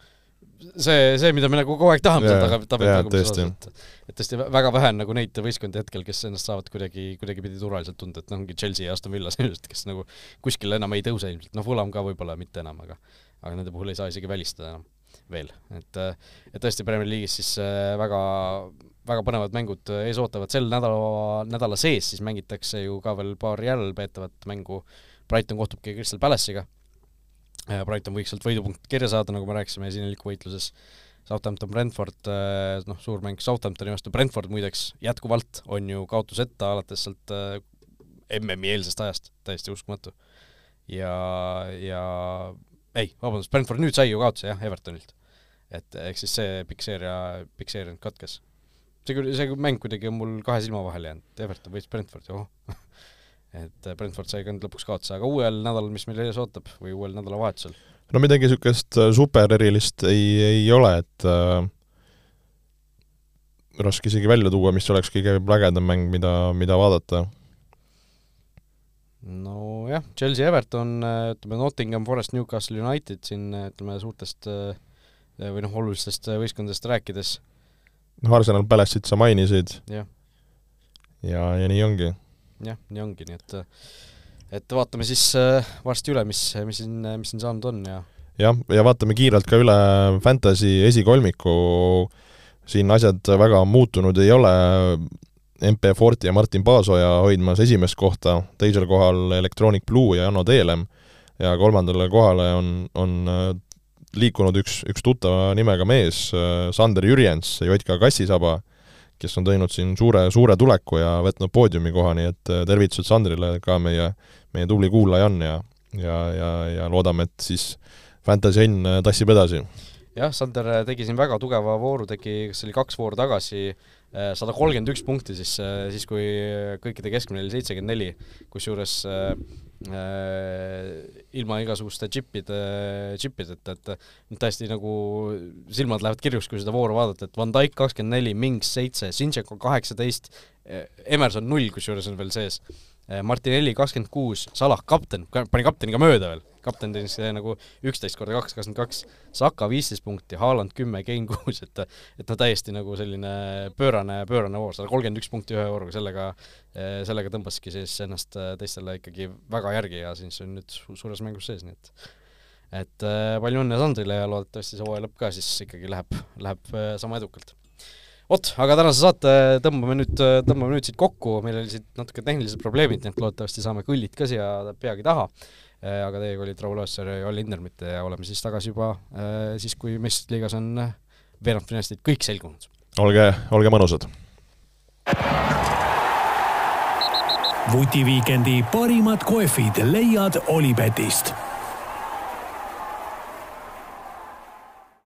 see, see, mida me nagu kogu aeg tahame seal tabelitabelis osas, et et tõesti väga vähe on nagu neid võistkondi hetkel, kes ennast saavad kuidagi, kuidagipidi turvaliselt tunda, et noh, ongi Chelsea ja Aston Villa sellised, kes nagu kuskile enam ei tõuse ilmselt, noh, Fulham ka võib-olla mitte enam, aga aga nende puhul ei saa isegi välistada enam veel, et et tõesti Premier League'is siis äh, väga, väga põnevad mängud äh, ees ootavad, sel nädala, nädala sees siis mängitakse ju ka veel paar järelpeetavat mängu, Brighton kohtubki Crystal Palace'iga, äh, Brighton võiks sealt võidupunkt kirja saada, nagu me rääkisime esineliku võitluses, Southampton, Brentford, noh, suur mäng Southamptoni vastu, Brentford muideks jätkuvalt on ju kaotuseta alates sealt MM-i eelsest ajast, täiesti uskumatu. ja, ja ei, vabandust, Brentford nüüd sai ju kaotuse jah, Evertonilt. et ehk siis see seeria nüüd katkes. see küll, see mäng kuidagi on mul kahe silma vahele jäänud, Everton võitis Brentfordi, oh et Brentford sai ka nüüd lõpuks kaotuse, aga uuel nädalal, mis meil ees ootab või uuel nädalavahetusel? no midagi niisugust super erilist ei, ei ole, et äh, raske isegi välja tuua, mis oleks kõige ägedam mäng, mida, mida vaadata. Nojah, Chelsea, Everton, ütleme Nottingham Forest, Newcastle United siin ütleme suurtest või noh, olulistest võistkondadest rääkides. noh, Arsenal Palace'it sa mainisid. ja, ja, ja nii ongi. jah, nii ongi, nii et et vaatame siis äh, varsti üle, mis, mis siin, mis siin saanud on ja jah, ja vaatame kiirelt ka üle Fantasy esikolmiku äh, siin asjad väga muutunud ei ole, MP Forti ja Martin Paasoja hoidmas esimest kohta, teisel kohal Electronic Blue ja Janno Teelem ja kolmandale kohale on, on äh, liikunud üks, üks tuttava nimega mees, äh, Sander Jürjens, Jotka Kassisaba, kes on teinud siin suure, suure tuleku ja võtnud poodiumi koha, nii et äh, tervitused Sandrile ka meie, meie tubli kuulaja on ja ja, ja, ja loodame, et siis Fantasy N tassib edasi. Jah, Sander tegi siin väga tugeva vooru, tegi, kas see oli kaks vooru tagasi, sada kolmkümmend üks punkti siis, äh, siis kui kõikide keskmine oli seitsekümmend neli, kusjuures äh, ilma igasuguste džippide, džippideta, et täiesti nagu silmad lähevad kirjuks, kui seda vooru vaadata, et Van Dijk kakskümmend neli, Mings seitse, Sinšeko kaheksateist, Emerson null kusjuures on veel sees. Martinelli kakskümmend kuus, Salah kapten, pani kapteniga mööda veel, kapten teenis nagu üksteist korda kaks, kakskümmend kaks, Saka viisteist punkti, Haaland kümme, Kein kuus, et et no täiesti nagu selline pöörane, pöörane voor, sada kolmkümmend üks punkti ühe vooruga, sellega eh, sellega tõmbaski siis ennast eh, teistele ikkagi väga järgi ja siis on nüüd suures mängus sees, nii et et palju õnne Sandrile ja loodetavasti see hooaja lõpp ka siis ikkagi läheb, läheb sama edukalt. Vot, aga tänase saate tõmbame nüüd, tõmbame nüüd siit kokku, meil olid siit natuke tehnilised probleemid, nii et loodetavasti saame kõllid ka siia peagi taha. Äh, aga teiega olid Raul Õessar ja Joel Lindermitt ja oleme siis tagasi juba äh, siis, kui meistrite liigas on äh, veerandfinaalistid kõik selgunud. olge, olge mõnusad! vutiviikendi parimad kohvid leiad Olipetist